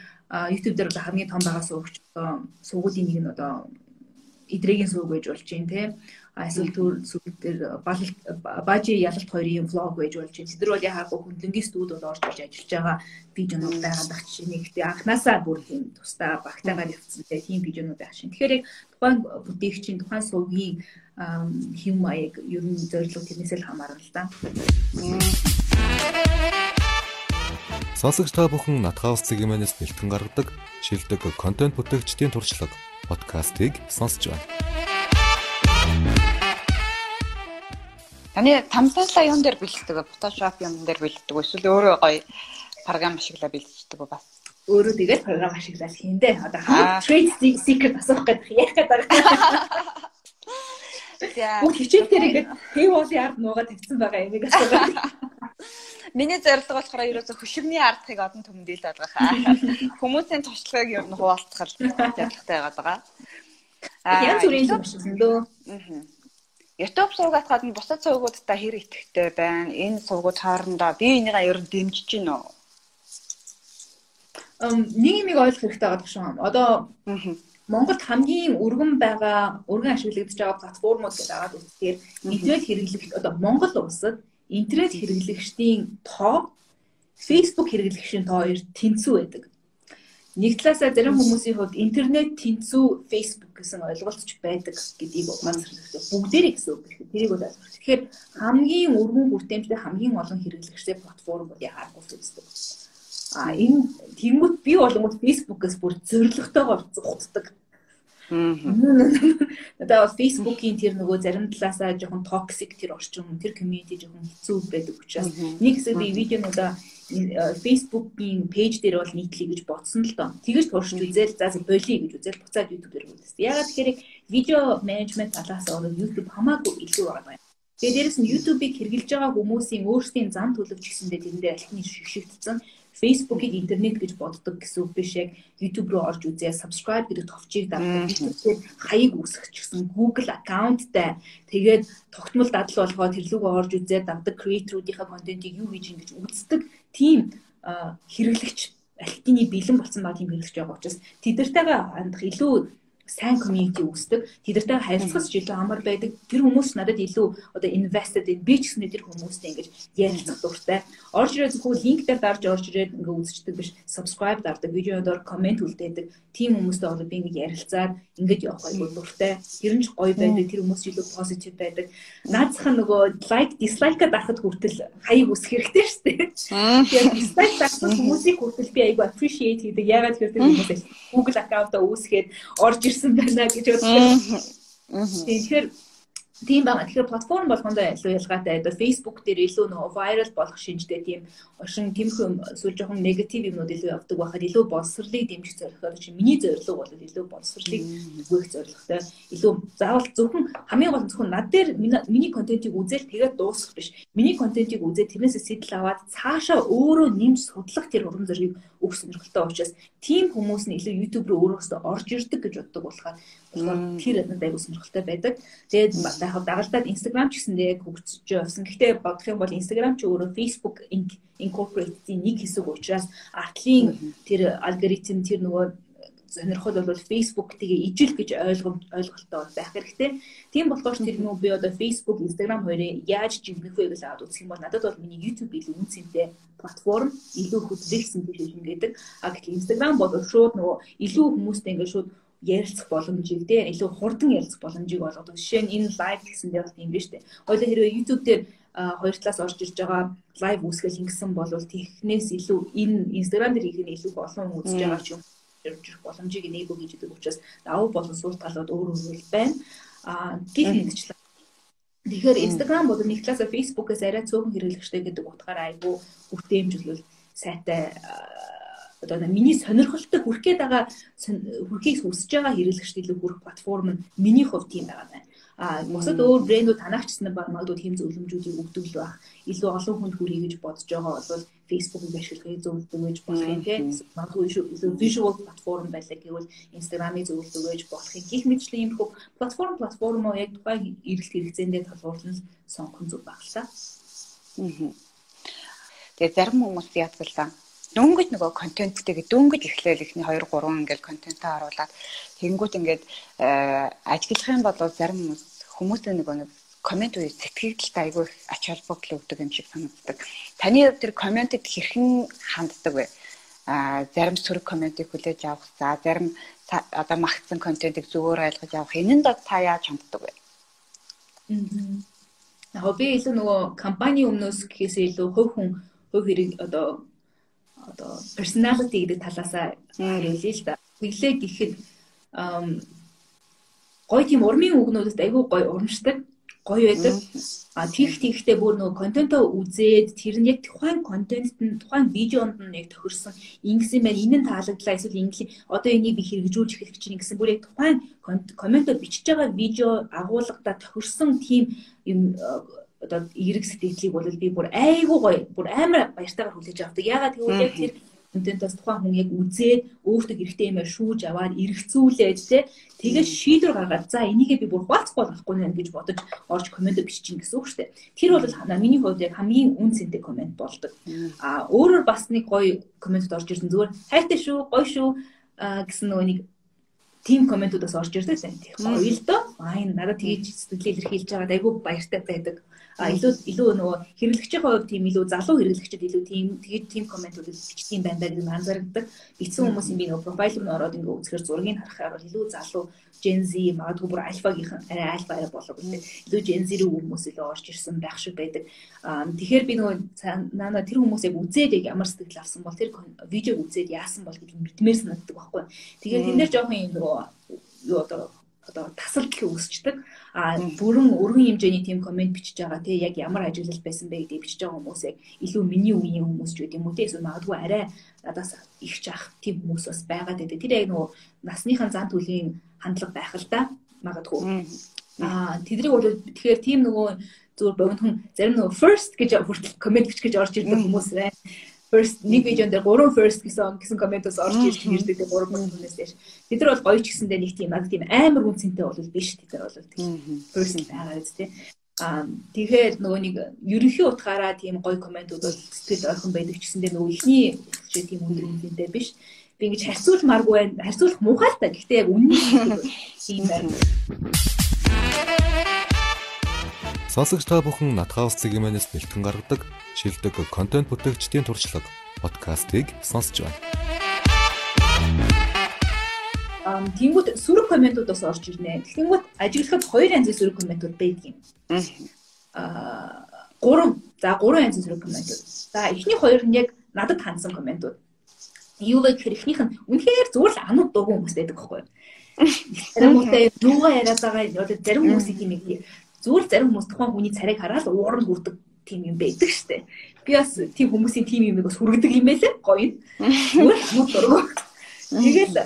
YouTube дээр хамгийн том байгаа сувгч одоо сувгуудын нэг нь одоо идрэгийн сувг гэж болж байна те эсвэл төр сүлдэр бажи ялалт хоёрын влог байж болж байна. Тэд нар бол яхаагүй хөндлөнгийн студ бол орж ирж ажиллаж байгаа видеонууд байгаа дах чинь нэгтэй анханасаа бүр тийм тусдаа багтаагаар явцсантай тийм видеонууд байх шин. Тэгэхээр яг тухайн бүтээгчийн тухайн сувгийн хэм маяг ер нь зорилго тэрнээсээ л хамаарна л да. Сонсогч та бүхэн Натхаус цэгийн-мэнэс бэлтгэн гаргадаг шилдэг контент бүтээгчдийн туршлага подкастыг сонсож байна. Таны тамтаалаа юм дээр бэлддэг, Photoshop юм дээр бэлддэг эсвэл өөрөө гоё програм ашиглаа бэлддэг үү бас? Өөрөө тэгээд програм ашиглаад хийндэ. Одоо хаа trade secret асуух гэдэг яах гээд байгаа. За. Бүх хичээл дээр ингээд paywall-ийн ард нуугаад тавьсан байгаа юм ийм асуугаад. Миний зорилго болохоор ерөөсө хөшөрний ардхыг одон төмөндөлд байгаа. Хүмүүсийн туршлагыг ер нь хуваалцах зорилготой байгаа. Аа янз бүрийн юм шиг лөө. Аа YouTube сувгаас гадна бусад сувгуудтай хэр итгэвтэй байна? Энэ сувгууд хоорондоо би энийгээ ер нь дэмжиж гин үү? Эм нэг юм ойлгох хэрэгтэй байгаа шүү. Одоо Монголд хамгийн өргөн байгаа, өргөн ашиглагдаж байгаа платформуд гэдэг агаад үзэхээр интернет хэрэглэгч одоо Монгол улсад интернет хэрэглэгчдийн тоо Facebook хэрэглэгчийн тоо хоёр тэнцүү байдаг. Нэг талаасаа зарим хүмүүсийн хувьд интернет тэнцүү Facebook гэсэн ойлголт ч байдаг гэдгийг маань зэрэгтэй бүгдээрээ гэсэн үг гэх тэрийг бол. Тэгэхээр хамгийн өргөн хүртээмжтэй хамгийн олон хэрэглэгчтэй платформ ବୋଲି харгуул үздэг. А энэ тэнгууд би болонгууд Facebook-ээс бүр зоригтойгоор зүхтдэг Одоо Facebook-ийн тэр нөгөө зарим талаасаа жоохон токсик тэр орчин тэр community жоохон хэцүү байдаг учраас нэг хэсэг би видеонуудаа Facebook-ийн пэйж дээр бол нийтлэе гэж бодсон л доо. Тэгэж туршиж үзэл за болиё гэж үзэл буцаад YouTube дээр үзсэн. Ягаад тэгэхээр видео менежмент талаас нь YouTube хамаагүй илүү байгаа юм. Тэгээд дээрэс нь YouTube-ыг хэрэгжилж байгаа хүмүүсийн өөрсдийн зам төлөвч гэсэндээ тэрэндээ алхны шигшигдсэн Facebook-ыг интернет гэж боддог гэсэн үг биш. Яг YouTube руу орж үзээ subscribe гэдэг товчийг дагдаг. YouTube-ээр хаяг үүсгэх гэсэн Google аккаунттай тэгээд тогтмол дадал болгоод тэр лүгөө орж үзээ дагдаг creator-уудынхаа контентийг юу хийж ингэж үздэг тийм хэрэглэгч алхтны бэлэн болсон баг тийм хэрэглэж байгаа учраас тэдэртэйгээ хандах илүү сайн community үүсдэг. Тэдэртэй харилцах ч илүү амар байдаг. Тэр хүмүүс надад илүү одоо invested in би ч гэсэн тэр хүмүүстэй ингэж ярилцах дуртай. Орж ирээд зөвхөн линк дээр дарж орж ирээд ингээ үзчихдэг биш. Subscribe дардаг, видеодоор комент үлдээдэг. Тим хүмүүстэй бол би ингээ ярилцаад ингэж явах айгүй дуртай. Тэр нь ч гоё байдаг. Тэр хүмүүс илүү positive байдаг. Наадсах нөгөө like, dislike дарахад хүртэл хаяг үсэх хэрэгтэй шүү дээ. Тэгэхээр dislike дарсан хүмүүсийг хүртэл би айгүй appreciate хийдэг. Ягаад гэвэл тэр хүмүүс Google аккаунтаа үүсгээд орж ирсэн байна гэж боддог. Тэгэхээр тийм байна. Тэгэхээр платформ болгондоо илүү ялгаатай. Одоо Facebook дээр илүү нөгөө viral болох шинжтэй тийм оршин тэмхүү эсвэл жоохон негатив юмнууд илүү явдаг байхад илүү боловсрлыг дэмжих зорилгоор чи миний зорилго бол илүү боловсрлыг өгөх зорилготой. Илүү заавал зөвхөн хамгийн гол зөвхөн над дээр миний контентийг үзэл тэгээд дуусгах биш. Миний контентийг үзээд тэрнээс сэтэл аваад цаашаа өөрөө нэмж судлах тэр уран зориг өгөх сонирхолтой учраас тийм хүмүүс нь илүү YouTube руу өөрөөсөө орж ирдэг гэж боддог болохоор тэр надад аягүй сонирхолтой байдаг. Тэгээд яг дагалдаад Instagram ч гэсэндээ яг хөгжиж явсан. Гэхдээ бодох юм бол Instagram ч өөрөө Facebook Incorporated-ийн нэг хэсэг учраас артлын тэр алгоритм тэр нөгөө сонирхол бол Facebook тэгээ ижил гэж ойлгом ойлголттой байх хэрэгтэй. Тийм болохоор тэр нүү би одоо Facebook, Instagram хоёрыг яаж жигнэх вэ гэж аваад үзэх юм бол надад бол миний YouTube илүү үнцэнтэй платформ, илүү хөдөлгсөн гэж шингээдэг. А гэтэл Instagram бол шууд нөгөө илүү хүмүүстэй ингээд шууд ярилцах боломжийг те илүү хурдан ярилцах боломжийг олгодог. Жишээ нь энэ лайв гэсэн дээр бол тийм биш үү? Хоёул хэрвээ YouTube дээр хоёр талаас орж ирж байгаа лайв үүсгэл ингэсэн бол технээс илүү энэ Instagram дээр хийх нь илүү олон үзэж байгаа ч юм явж боломжийг нээгүү гэж өгдөг учраас давуу болон сул талууд өөр өөр байна. А гих мэдчлээ. Тэгэхээр Instagram бол нэг талаасаа Facebook-ээс арай цөөхөн хэрэглэгчтэй гэдэг утгаараа айгүй хүртээмжлэл сайтай одоо миний сонирхолтой хүрх гээд байгаа хүрхийг хүсэж байгаа хэрэглэгчд илүү хүрх платформ нь миний хувьд тийм байгаа байна. А бусад өөр брэндүүд танаагчсан магадгүй тийм зөвлөмжүүдийг өгдөг л байх. Илүү олон хүнд хүрхий гэж бодож байгаа бол Facebook-ыг ашиглахыг зөвлөдөг гэж болох юм тийм. Магадгүй илүү visual платформ байлаа гэвэл Instagram-ыг зөвлөдөг гэж болох юм. Гэх мэтчлэн хөө платформ платформоо яг тухайн эрэлт хэрэгцээндээ толгуурлан сонгох зүг баглаа. Тэгээ зарим хүмүүс яадлаа дөнгөж нөгөө контенттэйгээ дөнгөж эхлээл ихний 2 3 ингээл контентаа харуулад тэгэнгүүт ингээд ажиглах юм бол зарим хүмүүс хүмүүстэй нөгөө нэг комент үе сэтгэгдэлт айгүй ач холбогдол өгдөг юм шиг санагддаг. Таны тэр комментэд хэрхэн ханддаг вэ? а зарим сөрөг комментиг хүлээж авах за зарим одоо магтсан контентыг зөвөр ойлгож авах энэнд та яаж ханддаг вэ? Аа. Яг би илүү нөгөө компани өмнөөс гэхээсээ илүү хувь хүн хувь хэрэг одоо одоо personality гэдэг талаасаа хэлээ л да. Тэглээ гэхэд гоё тийм урмын үгнүүдэд айгүй гоё урамшдаг гоё байдаг. А тийх тийхтэй бүр нөгөө контентоо үзээд тэр нь яг тухайн контентт нь тухайн видеонд нь яг тохирсон ингэсэн байх энэ нь таалагдлаа эсвэл ингэлийн одоо энийг би хэрэгжүүлж эхлэх чинь гэсэн бүр яг тухайн комментоо бичиж байгаа видео агуулгадаа тохирсон тийм юм одоо эрэг сэтгэлийг бол би бүр айгүй гоё бүр амар баяртайгаар хүлээж авдаг. Ягаад гэвэл яг тэр контентоос тухайн хүн яг үзээд өөртөө хэрэгтэй юмаа шүүж аваад эргэцүүлээд те тэгээд шийдвэр гаргаад за энийгээ би бүр хуваалцахгүй болохгүй нэ гэж бодож орж комент бичиж гин гэсэн үг дээ. Тэр бол миний хувьд яг хамгийн үн цэнтэй комент болдог. А өөрөөр бас нэг гоё комментод орж ирсэн зүгээр хайртай шүү, гоё шүү гэсэн нөгөө нэг тим комментуудаас орж ирдэг сайн. Гоё л доо. Аа энэ надад тгийж сэтгэлээ илэрхийлж байгаа айгүй баяртай байдаг илүү илүү нөгөө хэрэглэгчийн хувьд тийм илүү залуу хэрэглэгчид илүү тийм тэгээд тийм комментууд бичдэг юм байна гэдэг нь анзаардаг. Бичсэн хүмүүсийн би нөгөө профайл руу ороод ингээ үзэхээр зургийг харахаар бол илүү залуу Gen Z магадгүй бүр альфагийнхан арай альфа арай болов гэдэг. Илүү Gen Z рүү хүмүүс илүү орж ирсэн байх шиг байдаг. Тэгэхээр би нөгөө нана тэр хүмүүс яг үзээд яг ямар сэтгэл авсан бол тэр видеог үзээд яасан бол гэдгийг мэдмээр санагддаг байхгүй. Тэгэхээр тэнд дээр жоохон нөгөө юу одоо одоо тасалдал үүсчдэг. А бүрэн өргөн хэмжээний тийм комент бичиж байгаа тий яг ямар ажиглал байсан бэ гэдгийг бичиж байгаа хүмүүс яг илүү миний үеийн хүмүүс ч гэдэг юм уу тий эсвэл магадгүй арай надаас их жах тийм хүмүүс бас байгаад байдаг. Тэр яг нөгөө насныхан зан төлөвийн хандлага байх л да магадгүй. А тэднийг бол тэгэхээр тийм нөгөө зүгээр богинохон зарим нөгөө first гэж хүртэл комент бичих гэж орж ирдэг хүмүүс байна first нэг видеон дээр 3 first гэсэн гэсэн комментос орж ирж ирдэг те 3 хүнээс дээр. Бид нар бол гоё ч гэсэндээ нэг тийм аг тийм амар үнцэнтэй бол биш нар бол тийм first байгаа үст те. Аа тэгэхээр нөгөө нэг ерөнхий утгаараа тийм гоё комментууд бол сэтгэл ойрхон байдаг ч гэсэндээ нөгөө ихний чи тийм өндөр үнцэнтэй биш. Би ингэж харьцуулмааргүй байна. Харьцуулах муухай л та. Гэхдээ яг үнэн тийм байна. Сонсогч та бүхэн Натхаус цэгийн бэлтгэн гаргадаг шилдэг контент бүтээгчдийн туршлага подкастыг сонсож байна. Ам тэнгууд сөрөг комментуудаас орж ирнэ. Тэгэнгүүт ажиглахад хоёр янзын сөрөг комментууд байдаг юм. Аа гурван за гурван янзын сөрөг комментууд. За эхний хоёр нь яг надад хандсан комментууд. Юу вэ гэхээр эхнийх нь үнэхээр зүгээр л анууд дуугүй хүмүүс байдаг байхгүй юу? Зарим хүмүүсээ юугаа яриад байгаа зарим хүмүүсийн тийм нэг зүгээр зарим хүмүүс тухайн хүний царайг хараад уурал хүрдэг тийм юм байдаг штэ. Би бас тийм хүмүүсийн тийм юмыг бас хүргэдэг юм байлээ. Гоё. Зүгээр хамт дургу. Тэгэл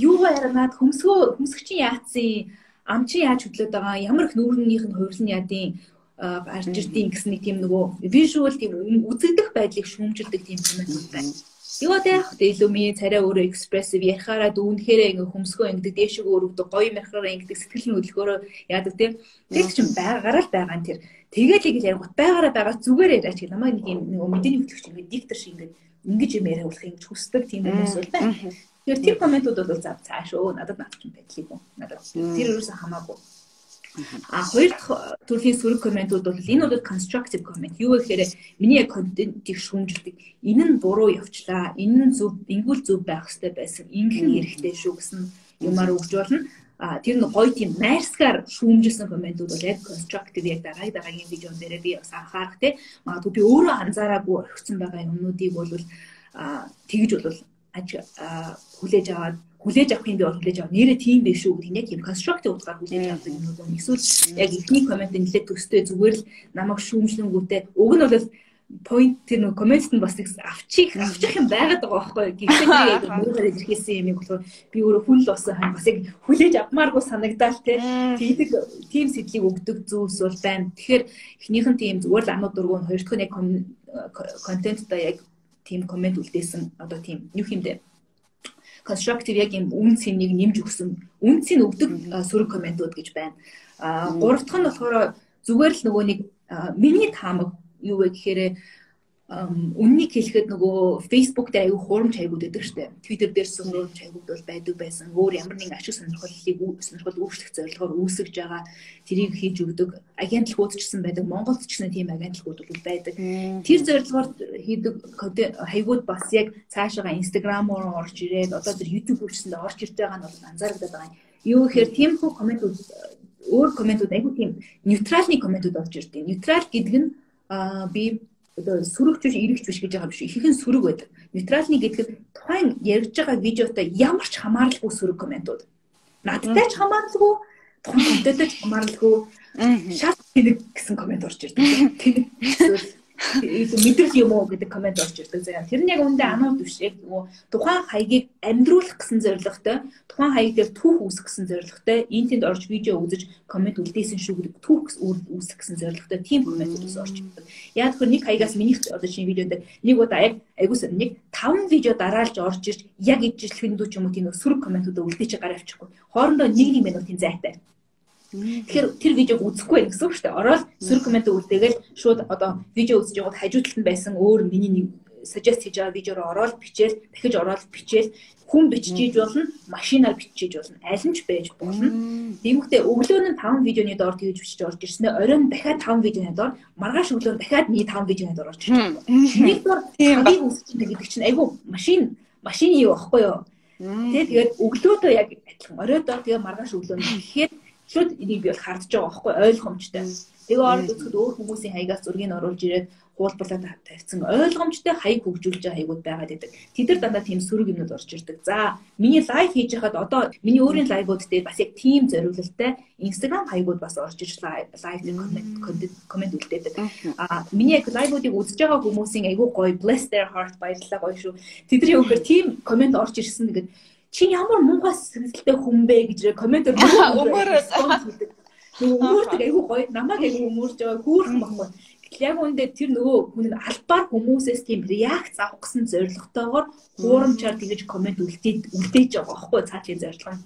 юугаа яранаад хөмсгөө хөмсгчийн яатсан ам чи яаж хөдлөд байгаа ямар их нүүрнийх нь хувирлын яадын гарч ирдیں۔ гэсэн нэг тийм нөгөө visual тийм үзэгдэх байдлыг шүүмжилдэг тийм юм байна. Юу вэ? Илүү миний царай өөрөө экспрессив ярихаараа дүүнхээрээ ингээ хөмсгөө ингэдэг дээшээ өрөвдөг гоё мэрхраараа ингэдэг сэтгэл нь хөдөлгөөрөө яадаг тийм. Тэр чинь байгаараа л байгаа нь тэр. Тэгээд яг яригут байгаараа байгаа зүгээр яриач гэх намайг нэг юм нөгөө мэдээний хөтлөгч ингээ диктор шиг ингээ ингэж юм яриулах юм хүсдэг тийм хүмүүс бол байна. Тэгэхээр тэр комментууд бол зав цааш өө надад наад чинь байдлыг юм. Надад тэр ерөөсөө хамаагүй. А хоёр дахь төрлийн сөрөг комментууд бол энэ бол constructive comment. Юу гэхээр миний яг контентийг шүүмжилдэг. Энэ нь буруу явчлаа. Энэ нь зөв, ингүүл зөв байх хэрэгтэй байсан. Ингэх нь хэрэгтэй шүү гэсэн юмар өгж болно. А тэр нь гоё тийм найрсгаар шүүмжилсэн комментууд бол яг constructive яг дарааг дараагийн видеон дээр би бас анхаарах те. Магадгүй би өөрөө анзаараагүй орхисон байгаа юмнуудыг бол а тэгж бол аж хүлээж аваад хүлээж авах юм би бол хүлээж авах. Нэрээ тийм биш шүү гэдэг яг юм. Constructive утгаар хүлээж авдаг юм уу. Эсвэл яг ихний коммент нэлээд төстэй зүгээр л намайг шүүмжлэнгүүтээ. Уг нь бол point тэр нэг комментэд нь бас авчих авчих юм байгаад байгаа байхгүй. Гэхдээ яг муугаар илэрхийлсэн юм болохоор би өөрөө хүл болсон хань бас яг хүлээж авмааргүй санагдаал те. Тийдэг тийм сэтлийг өгдөг зүйлс бол байна. Тэгэхээр эхнийх нь тийм зүгээр л амууд дургуун хоёр дахь нь яг контентда яг тийм коммент үлдээсэн одоо тийм юу юм бэ constructive яг юм үн цэнийг нэмж өгсөн үн цэн өгдөг сөрөг комментууд гэж байна. А гурав дахь нь болохоор зүгээр л нөгөө нэг миний таамаг юу вэ гэхээр үннийг хэлэхэд нөгөө Facebook дээр аюу хуурамч хаягууд байдаг штэ. Twitter дээр хуурамч хаягууд бол байдаг байсан. Өөр ямар нэгэн ашиг сонирхлыг сонирхол өөрчлөх зорилгоор үүсгэж байгаа тэрийг хийж өгдөг. Агентлагууд ч гэсэн байдаг. Монголд ч гэсэн тийм агентлагууд бол байдаг. Тэр зорилгоор хийдэг хаягууд бас яг цаашаа Instagram-оор орж ирээд одоо тэр YouTube үрчсэндээ орж ирж байгаа нь бол анзаарагдаад байгаа юм. Юу гэхээр тийм хөө комментууд өөр комментууд айгүй тийм нейтралны комментууд орж ирдэг. Нейтрал гэдэг нь би одоо сөрөгч биш эрэгч биш гэж байгаа биш ихэнх нь сөрөг байдаг. Нейтралны гэдэг нь тухайн ярьж байгаа видеотой ямар ч хамааралгүй сөрөг комментууд. Надтай ч хамааралгүй, тухайн контенттой ч хамааралгүй шал тэнэг гэсэн коммент орж ирдэг. Тэнэг мэдрэл юм уу гэдэг комент орж ирдэг заяа. Тэр нь яг үндэ анууд биш яг нөгөө тухайн хаягийг амьдруулах гэсэн зорилготой, тухайн хаяг дээр түүх үүсгэх гэсэн зорилготой, энэ тэнд орж видео үзэж комент үлдээсэн шүү гэдэг түүх үүсгэх гэсэн зорилготой тийм комментүүдс орж ирдэг. Яг тэр нэг хаягаас минийх одоо шинэ видеонд нэг удаа яг айгуус нэг 5 видео дараалж орж ирж яг ижлэхэн дүү ч юм уу тийм сөрөг комментуудаа үлдээч гараа авчихгүй. Хоорондоо нэг нэг минутын зайтай Тэгэхээр тэр видеог үзэхгүй байх гэсэн үг шүү дээ. Ороод сөрөг коммент үлдээгээл шууд одоо видео үзэж яваад хажуу талд нь байсан өөр миний нэг suggest хийж байгаа видеороо ороод бичээл дахиж ороод бичээл хүн бичиж болно, машинаар бичиж болно. Аль нь ч байж болно. Тиймээс өглөө нь 5 видеоны доор тэгж бичиж орж ирснээр оройн дахиад 5 видеоны доор маргааш өглөө дахиад нэг 5 видеоны доор орж ирж байна. Нэг доор хамгийн үсч гэдэг чинь айгүй машин машин юу байхгүй юу? Тэгээд тэгээд өглөөдөө яг адилхан оройдоо тэгээ маргааш өглөө нь гэхээр шууд энийг би бол хардж байгаа байхгүй ойлгомжтой. Тэгээ орд үзэхэд өөр хүмүүсийн хаягаас зургийг оруулж ирээд хуулбарлаад тавьсан ойлгомжтой хаяг хөгжүүлж байгаа хаягуд байгаад байдаг. Тэд нар дандаа тийм сөрөг юмнууд орж ирдэг. За, миний лайв хийж хахад одоо миний өөрийн лайвууд дээр бас яг тийм зориулалтай Instagram хаягуд бас орж ирж лайв коммент коммент үлдээдэг. Аа, миний яг лайвуудыг үзэж байгаа хүмүүсийн айгүй гоё bless their heart баярлалаа гоё шүү. Тэдний өгөхөр тийм коммент орж ирсэн гэдэг чи ямар муухай сэтгэлтэй хүн бэ гэж өмөрөөс нөгөө өмөрдөг айгүй гоё намайг айгүй өмөрж байгаа хөөрхөн баггүй яг үүндээ тэр нөгөө хүн албаар хүмүүсээс тийм реакц авах гэсэн зорилготойгоор хуурамчаар тэгэж коммент үлдээд үлдээж байгаа байхгүй цаашийн зорилго нь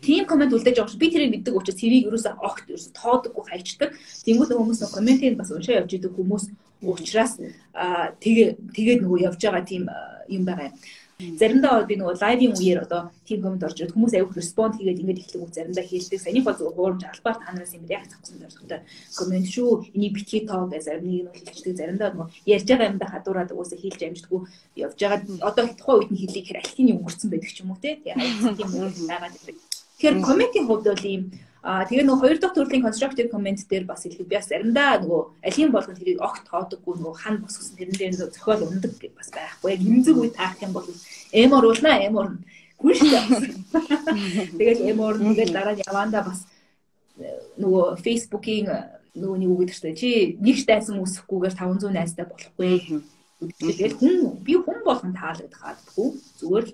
Тийм комент үлдээж байгаа ш. Би тэрийг мэддэг учраас тэрийг ерөөсөө огт ерөөсөө тоодоггүй хайчдаг. Тэнгүүд хүмүүс нөгөө комментийг бас уншаа явж идэг хүмүүс учраас тэгээ тэгээд нөгөө явж байгаа тийм юм байгаа юм. Заримдаа би нөгөө лайвын үеэр одоо тийм комент орж ирээд хүмүүс аяух респонд хийгээд ингэж ихлэг үг заримдаа хийлдэг. Санийх бол зөв хуурамч албаар танараас юм яг цогцсон зорилготой комент шүү. Энийг битгий тоо гэж зарим нэг нь хэлчихдэг. Заримдаа нөгөө ярьж байгаа юмдаа хадуураад угаасаа хийлж амждаггүй явж байгаа. Одоо тухайн үед нь хэлийг хэр альтины өнгөрцөн байдаг ч юм уу те. Тийм үг байгаад байдаг. Тэгэхээр комментийн хувьд бол ийм Аа тэгээ нөгөө хоёр дахь төрлийн constructive comment дээр бас хэлэх би бас заримдаа нөгөө алийн болгон тэрийг огт тоодоггүй нөгөө хан босгосон тэрэн дээр нөгөө зохиол ундаг бас байхгүй. Яг имзэг үе таах юм бол эмор уулна эмор гүн шүү. Тэгэл эмор тэгэл дараа нь яванда бас э, нөгөө Facebook-ийн э, нөгөө нэг үг гэдэг чинь чи нэг дайсан үсэхгүйгээр 500 найзтай болохгүй. Тэгээд хүн би хүн болгон таалагдах хаадгүй. Зүгээр л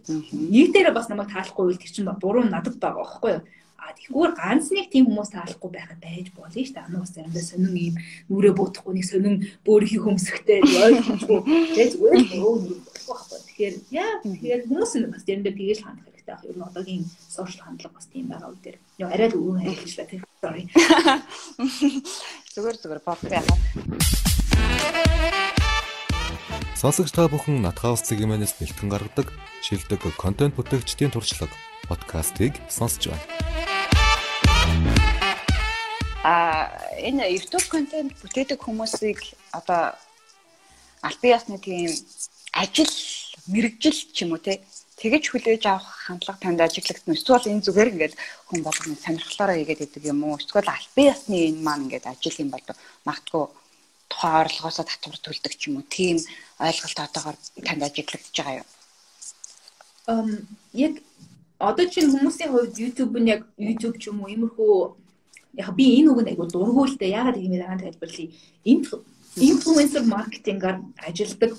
нэг дээрээ бас намайг таалахгүй үйл тэр чинь буруу надад байгаа байхгүй юу? А тэгвэр ганц нэг тийм хүмүүс таалахгүй байхад байж болно шүү дээ. Анаас заримдаа сонин ийм нүрээ буутахгүй нэг сонин бөөрийнхи хөмсгтэй ойлгомжгүй тэг зүгээр өө нэг байхгүй. Тэгэхээр яа тэгэхээр хүмүүс нь бас заримдаа тэгэж хандах хэрэгтэй ах. Ер нь одоогийн сошиал хандлага бас тийм байгаа үл дээр. Яа арай л өвөн харилцаа тийм. Sorry. Зүгээр зүгээр бод яхаа. Сонсогч та бүхэн Натхаус цэгмэнээс бэлтгэн гаргадаг шилдэг контент бүтээгчдийн туршлага подкастыг сонсож байна а энэ YouTube контент бүтээдэг хүмүүсийг одоо албан ёсны тийм ажил мэрэгжил ч юм уу те тэгэж хүлээж авах хандлага танд ажиглагдсан. Эсвэл энэ зүгээр ингээд хүн болгоны сонирхлоороо хийгээд идэг юм уу? Эсвэл албан ёсны энэ маань ингээд ажил юм бол магтгүй тухайн орлогоосоо татвар төлдөг ч юм уу? Тийм ойлголт одоогоор танд ажиглагдж байгаа юу? Эм яг одоо чинь хүмүүсийн хувьд YouTube нь яг YouTube ч юм уу иймэрхүү яг би энэ үгэнд айгу дургуултай яагаад ийм байгаа тайлбарлая. Инфлюенсер маркетингаар ажилладаг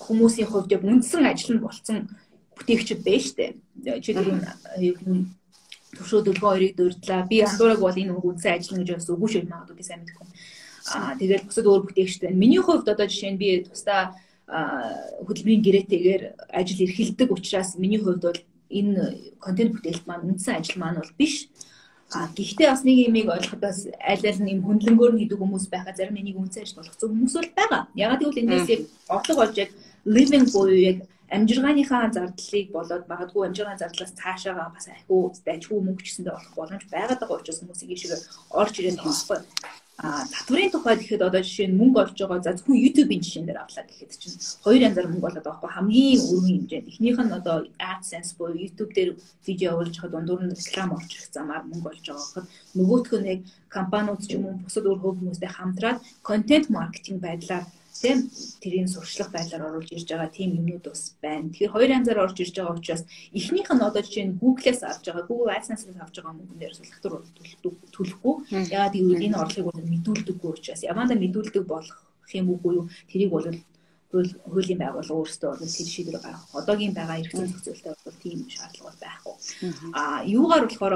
хүмүүсийн хувьд яг үндсэн ажил нь болсон бүтээгчд байж штэ. Чи дөрөв туршууд өлгөө хоёрыг дурдлаа. Би андуураг бол энэ үндсэн ажил гэж бас үгүй шүү магадгүй би сайн мэдэхгүй. Аа тэгэл бусад өөр бүтээгчд байна. Миний хувьд одоо жишээ нь би тусдаа хөдөлмөрийн гэрээтэйгээр ажил эрхэлдэг учраас миний хувьд бол энэ контент бүтээлт маань үндсэн ажил маань бол биш. Гэхдээ бас нэг юмыг ойлгоход бас аль аль нь юм хөндлөнгөөр нь хийдэг хүмүүс байхаа зарим нэг үнцэн ажил болгоцсон хүмүүс бол байгаа. Ягаад гэвэл эндээс яг орлого олж яг living буюу яг амжиргааныхаа зардлыг болоод магадгүй амжиргааны зардлаас цаашаага бас ахиу дайчгүй мөнгө гэсэндээ олох боломж байгаад байгаа учраас хүмүүс ийшээ орж ирээд байгаа байхгүй. А татварын тухайд гэхэд одоо жишээ нь мөнгө олж байгаа. За зөвхөн YouTube-ийн жишээн дээр авлаа гэхэд чинь хоёр янзаар мөнгө болоод байгаа байхгүй хамгийн өргөн хэмжээнд. Эхнийх нь одоо AdSense буюу YouTube дээр видео оруулж хад дундуур нь реклам орж ирэх замаар мөнгө олж байгаа гэхэд нөгөөх нь яг компаниуд ч юм уу бусад өөр хөв хүмүүстэй хамтраад контент маркетинг байдлаар тийм тэрийн сурчлах байдлаар оруулж ирж байгаа тийм юмнууд бас байна. Тэгэхээр хоёр янзаар орж ирж байгаа учраас эхнийх нь одоо жишээ нь Google-ээс авч байгаа, Google AdSense-ээс авч байгаа мөнгөн дээр сулхтар төлөхгүй. Яагаад гэвэл энэ орлогыг бол мэдүүлдэггүй учраас явандаа мэдүүлдэг болох юм үгүй юу? Тэрийг бол хуулийн байгууллага өөрсдөө бол тэр шийдвэр гаргах. Одоогийн байгаа эрх зүйн зохицуулалтад бол тийм шаардлага байхгүй. Аа юугаар болохоор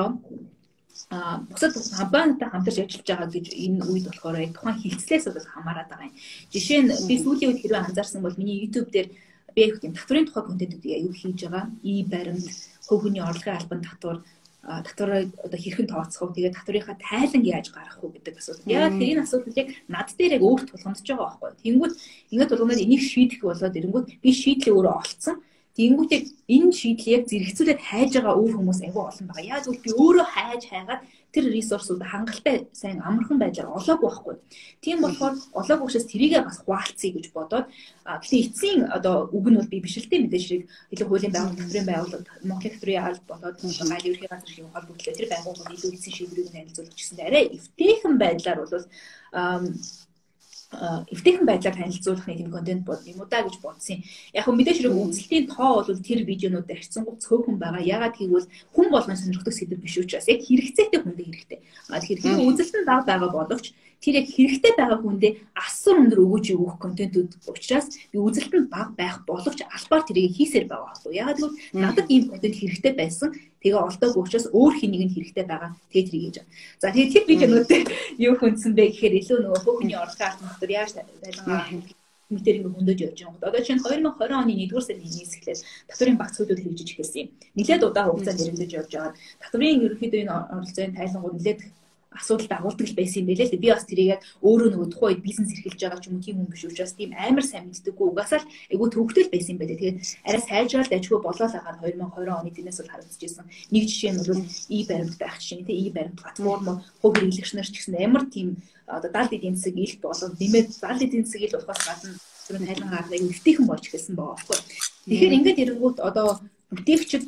а бусад компанитай хамтарч ажиллаж байгаа гэж энэ үед болохоор тухайн хилцлээс бол хамаарат байгаа юм. Жишээ нь би сүүлийн үед хэрвээ анзаарсан бол миний YouTube дээр би их тийм татврын тухай контентуудыг аюул хийж байгаа. И баримт, хувь хүний орлогын албан татвар татвараа одоо хэрхэн тооцох вэ? Тэгээд татврынхаа тайлан яаж гаргах вэ гэдэг асуудал. Яг тэрийн асуудал яг над дээр яг өөрт тулгамдж байгаа байхгүй. Тэнгүүд ингээд тулгамдаад энийг шийдэх болоод ирэнгүүт би шийдлээ өөрөө олцсон. Тэнгүүтээ энэ шийдлийг зэрэгцүүлээд хайж байгаа өөр хүмүүс айгүй олон байгаа. Яг зөв би өөрөө хайж хайгаад тэр ресурсууд хангалттай сайн амархан байдлаар олоогүй байхгүй. Тийм болохоор олоогүй учраас тэрийгээ бас хуваалцъя гэж бодоод гэхдээ эцсийн одоо үг нь бол би биш л дээ мэдээж хэрэг илүү хуулийн байгууллага төсврийн байгууллага Монголын төсврийн аль болоод гал ерхий газар шиг холбогдлоо тэр байгууллагууд илүү эцсийн шийдвэрийг нэлзүүлж гэсэн арай эвтэйхэн байдлаар бол эвтэйхэн байдлаар танилцуулах нэг контент бод юм уу да гэж бодсон. Яг хөө мэдээж хэрэг үзэлтийн тоо бол тэр видеонууд харьцангуй цөөхөн байгаа. Ягаад гэвэл хүн болгон сонирхдаг сэдв биш учраас яг хэрэгцээтэй хүндээ хэрэгтэй. А тэгэхээр үзэлт нь бага байгаа боловч тэр яг хэрэгтэй байгаа хүндээ асар өндөр өгөөж өгөх контентууд учраас би үзэлт нь бага байх боловч албаар тэрийг хийсээр байгаа байхгүй. Ягаад гэвэл надад ийм контент хэрэгтэй байсан. Тэгээ олдоогүй учраас өөр хэнийг нь хэрэгтэй байгаа. Тэгээ тэрийг хийж байгаа. За тэгээ тэр видеонуудыг юу хүндсэн бэ гэхээр илүү нөгөө бүхний орлогын албан дотор яаж байлгаа мэтэр ингэ хөндөж явж байгаа. Одоо чинь 2020 оны 1-р сарын 1-ээс эхлээд татврын багцуудад хэрэгжиж эхэлсэн юм. Нилээд удаан хугацаанд нэрэмдэж явж байгаа. Татврын ерөнхийдөө энэ оролцооны тайлангууд нилээд асуудалд агуулдаг л байсан юм байлээ л дээ. Би бас тэрийг яг өөрөө нөгөө тухайн үед бизнес эрхэлж байгаа ч юм уу тийм хүн биш учраас тийм амар сайн мэддэггүй угаасаа л айгүй төвөгтэй л байсан юм байлээ. Тэгээд арай сайжрал ажгүй болоо л агаад 2020 оны тэрнээс бол харагдчихсан. Нэг жишээ нь бол и баримт байх жишээ тийм и баримт платформ хувь хэрэглэгч нар ч гэсэн амар тийм одоо 70 эдийн засаг илт болоод нэмээд 70 эдийн засаг ил болохоос гадна тэр тайлан гаргыг өвтөйхэн болж эхэлсэн байгаа байхгүй. Тэгэхээр ингээд ирэнгүүт одоо бүтээгчд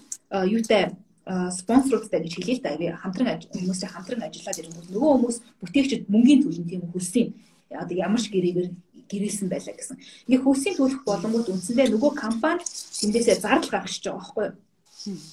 юутай спонсоруудтай гэж хэлээ л да. Би хамтран хүмүүстэй хамтран ажиллаад ирэнгүүт нөгөө хүмүүс бүтээгчд мөнгөний төлөв тийм хөлсөн. Одоо ямар ч гэрээгээр гэрээсэн байлаа гэсэн. Ингээ хөлсийн төлөх боломжууд үндсэндээ нөгөө компани тэндээсээ зардал гаргаж байгаа байхгүй юу?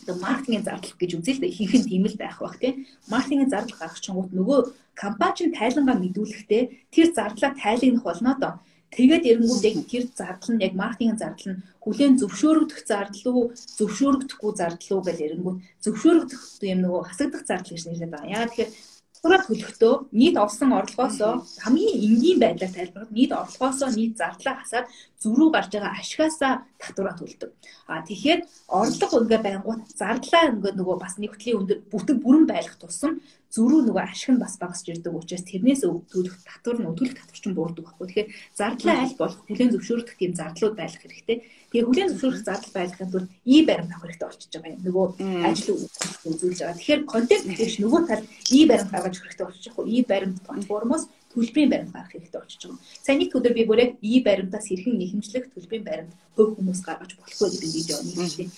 Одоо маркетингийн зардал гэж үзэл л ихэнх тийм л байх бах тийм. Маркетингийн зардал гаргах чонгууд нөгөө компани чинь тайлангаа мэдүүлэхдээ тэр зардлаа тайлгнах болно доо Тэгээд эрэнгүүд яг тэр зардал нь яг маркетинг зардал нь хүлээн зөвшөөрөгдөх зардал уу, зөвшөөрөгдөхгүй зардал уу гэж эрэнгүүд зөвшөөрөгдөх юм нөгөө хасагдах зардал гэж нэрлэдэг байгаа. Яагаад тэгэхээр татвараа төлөхдөө нийт олсон орлогоосоо хамгийн энгийн байдлаар тайлбарлаад нийт орлогоосоо нийт зардлаа хасаад зөрүү гарч байгаа ашгаасаа татвараа төлдөг. А тэгэхээр орлого ингээ байнгут зардлаа ингээ нөгөө бас нэг хөтлийн өндөр бүтэн бүрэн байлгах тусам зөрүү нөгөө ашиг нь бас багасч ирдэг учраас тэрнээс өгдөх татвар нь өдгөх татвар ч буурдаг байхгүй. Тэгэхээр зардлаа аль болох хүлээн зөвшөөрөх тийм зардлууд байх хэрэгтэй. Тэгээ хүлээн зөвшөөрөх зардал байхын тулд и баримт авах хэрэгтэй болчихж байгаа юм. Нөгөө ажил үзүүлж байгаа. Тэгэхээр контент creation нөгөө тал и баримт гаргаж хэрэгтэй болчих. И баримт платформоос төлбөрийн баримт гарах хэрэгтэй болчихж байгаа юм. Сая нэг өдөр би бүрээ и баримтаас хэрхэн нэхэмжлэх төлбөрийн баримт хөв хүмүүс гаргаж болохгүй гэдэг видео нэг хийлээ.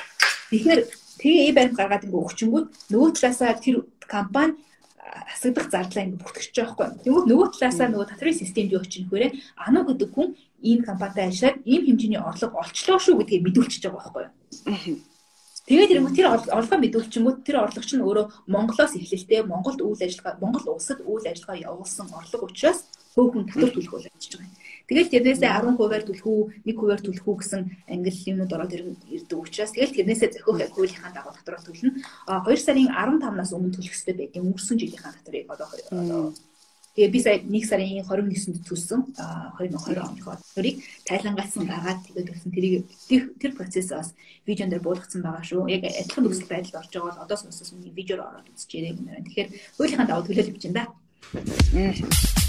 Тэгэхээр тэгээ и баримт гаргаад ингээ өгчөнгүүд нөгөө талаасаа тэр компани асагдах зардлаа ингэ бүртгэж байгаа байхгүй. Тэгвэл нөгөө талаасаа нөгөө татврын системд юу чинь хөрөө ануу гэдэг хүн ийм компанитай ажиллаад ийм хэмжээний орлого олчлоо шүү гэдгийг мэдүүлчихэж байгаа байхгүй. Тэгээд тэр тэр орлогоо мэдүүлчихэнгүүт тэр орлогч нь өөрөө Монголоос эхлэлтэй Монголд үйл ажиллагаа Монгол улсад үйл ажиллагаа явуулсан орлого учраас хөөхөн татвар төлөх үйл ажиллаж байгаа юм. Тэгэл тэрнээсээ 10%-аар төлөх үү, 1%-аар төлөх үү гэсэн англи юмнууд ороод ирдэг учраас тэгэл тэрнээсээ зохиох хуулийнхаа дагуу татвар төлнө. А 2 сарын 15-наас өмнө төлөх хэрэгтэй байдаг. Өнгөрсөн жилийнхаа татварыг одоо Тэгээ би сая 1 сарын 29-нд төлсөн 2020 оныхоо төрийг тайлангацсан гаргаад тэгээд төлсөн тэрийг тэр процессыг бас видеон дээр буулгацсан байгаа шүү. Яг адилхан нөхцөл байдалд орж байгаа бол одоо сонсож миний видеор ороод үзчихээрэй гэнэ. Тэгэхээр хуулийнхаа дагуу төлөөлөж байна да.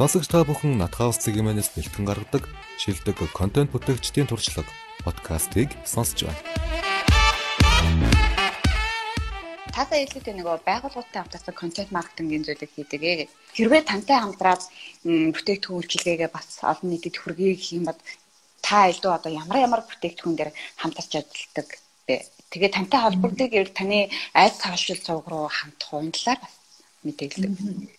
Сонсогч та бүхэн Натхаус цэгийн мэнэс бэлтгэн гаргадаг шилдэг контент бүтээгчдийн туршлага подкастыг сонсож байна. Та сая хэлээд нөгөө байгууллагатай хамтарсан контент маркетингийн зүйлийг хийдэг ээ. Хэрвээ тантай хамтраад бүтээгдэхүүн үйлчилгээгээ бас олон нийтэд хүргэе гэх юм бод та илүү одоо ямар ямар бүтээгдэхүүн дээр хамтарч ажилладаг вэ? Тэгээ тантай холбогддог гэвэл таны айц цаашил цуг руу хамтах уяндлаар бас мэдээлэл.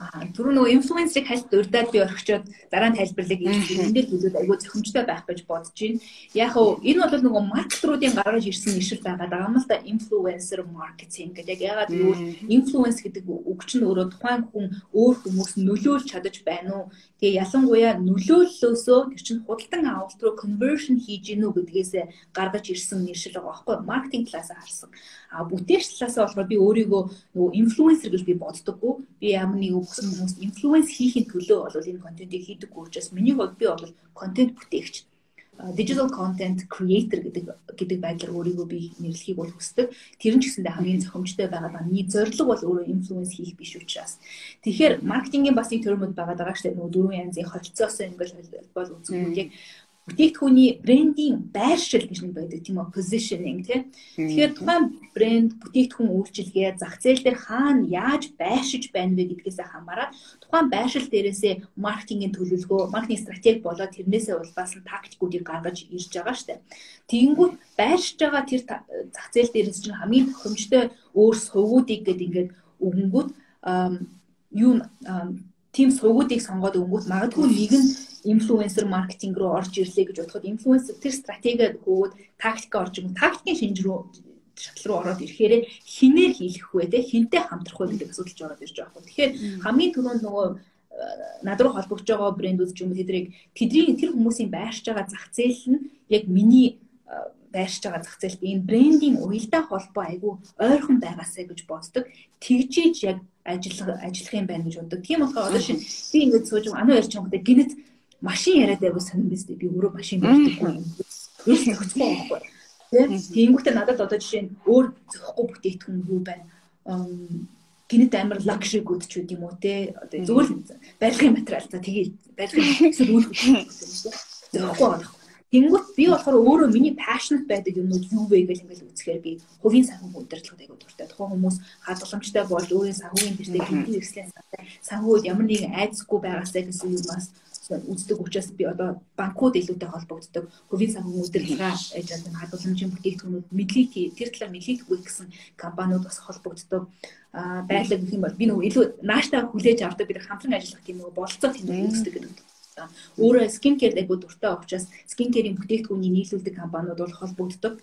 Аа түрүү нөгөө инфлюенсерийг хальт урдаад би орхичоод дараа нь тайлбарлаг энэ дээр хэлүүд айгүй зохимжтой байх гэж бодож байна. Яг нь энэ бол нөгөө маркетруудын гаргаж ирсэн нэршил байгаа даа юм л да инфлюенсер маркетинг гэдэг. Яг яагаад гэвэл инфлюенс гэдэг үг чинь өөрөө тухайн хүн өөр хүмүүс нөлөөлж чадаж байна уу? Тэгээ ялангуяа нөлөөллөөсөө тэр чинь худалдан авалт руу conversion хийж гинүү гэдгээс гаргаж ирсэн нэршил байгаа байхгүй маркетинг талаас харсан. А бүтээгч талаас болохоор би өөрийгөө нөгөө инфлюенсер гэж би боддоггүй. Би ямар нэг өгсөн хүмүүс инфлюенс хийхин төлөө бол энэ контентийг хийдэг учраас миний хувьд би бол контент бүтээгч digital content creator гэдэг гэдэг байдлаар өөрийгөө би нэрлэхийг бол хүсдэг. Тэр нь ч гэсэндээ хамгийн зохимжтой байгаа миний зорилго бол өөрөө инфлюенс хийх биш учраас. Тэгэхээр маркетингийн бас нэг төрөмөд байгаа даа штэ нөгөө дөрвөн янзын холцоос ингээл бол үзэхгүй яг бүтээгдэхүүний брендинг байршил гэж нэг байдаг тийм үү? Positioning тийм тэгэхээр тухайн брэнд бүтээгдэхүүн үйлчилгээ зах зээл дээр хаана яаж байршиж байна вэ гэдгээс хамаарат тухайн байршил дээрээсээ маркетингийн төлөвлөгөө маркетинг стратеги болоод тэрнээсээ улбаасан тактикуудыг гаргаж ирж байгаа штэ тэгэнгүүт байршиж байгаа тэр зах зээл дээрээс чинь хамгийн тохиромжтой өөр сувгуудыг гэдэг ингээд өгөнгүүт юу тийм сувгуудыг сонгоод өнгөт магадгүй нэг нь инфлюенсер маркетинг руу орж ирлээ гэж бодоход инфлюенсер тэр стратеги хөөд тактик орж ирэн тактикийн шинж рүү шатал руу ороод ирэхээр хинээр хийх вэ те? Хинтэй хамтрах вэ гэдэг асуудалж ороод ирж байгаа юм. Тэгэхээр хамгийн түрүүнд нөгөө э, над руу холбогдож байгаа брэндүүд ч юм. Уу тэдрийг тэдний тэр хүмүүсийн байршиж байгаа зах зээл нь яг миний байршиж байгаа зах зээлт энэ брендинг уялдаа холбоо айгүй ойрхон байгаасаа гэж боддог. Тэгжиж яг ажиллах ажиллах юм байна гэж боддог. Тийм болохоор одоо шин би ингэж сууж анаа ярьж байгаа гинэт машин яриад байвал сонирн биз дээ. Би өөрөө машин юм. Ерөөс зөхгүй байхгүй. Тэгэнгүүтээ надад одоо жишээ нь өөр зөхгүй бүтээгдэхүүн юу байна? гинэт амар лакшри гүд ч үт юм уу те одоо л барилгын материал за тэгээ барилгын эсвэл хөдлөлт зөхгүй байна. Тэнгүүт би болохоор өөрөө миний passionate байдаг юмнууд юу вэ гэж ингээл үзэхээр би хувийн санхүү удирдлагыг айгуу дуртай. Тухайн хүмүүс хадгаламжтай болж өөрийн санхүүгийн тэртээ хинтийн эрслийн санхүүд ямар нэгэн айцгүй байгаасаа гэсэн юмас үздэг учраас би одоо банкуд илүүтэй холбогддог хувийн санхүү удирдлага ажил хадгаламжийн бүтээгдэхүүнүүд мэдлийг тэр талаар мэдлийг өгөх гэсэн компаниуд бас холбогддог. А байлаг гэх юм бол би нөгөө илүү нааштай хүлээж авдаг бид хамтран ажиллах тийм нөгөө бололцоо тэмдэг үздэг гэдэг өөрөө скин кер айгуу дуртай учраас скин керийн бүтээгдэхүүнийг нийлүүлдэг компаниуд бол холбогддог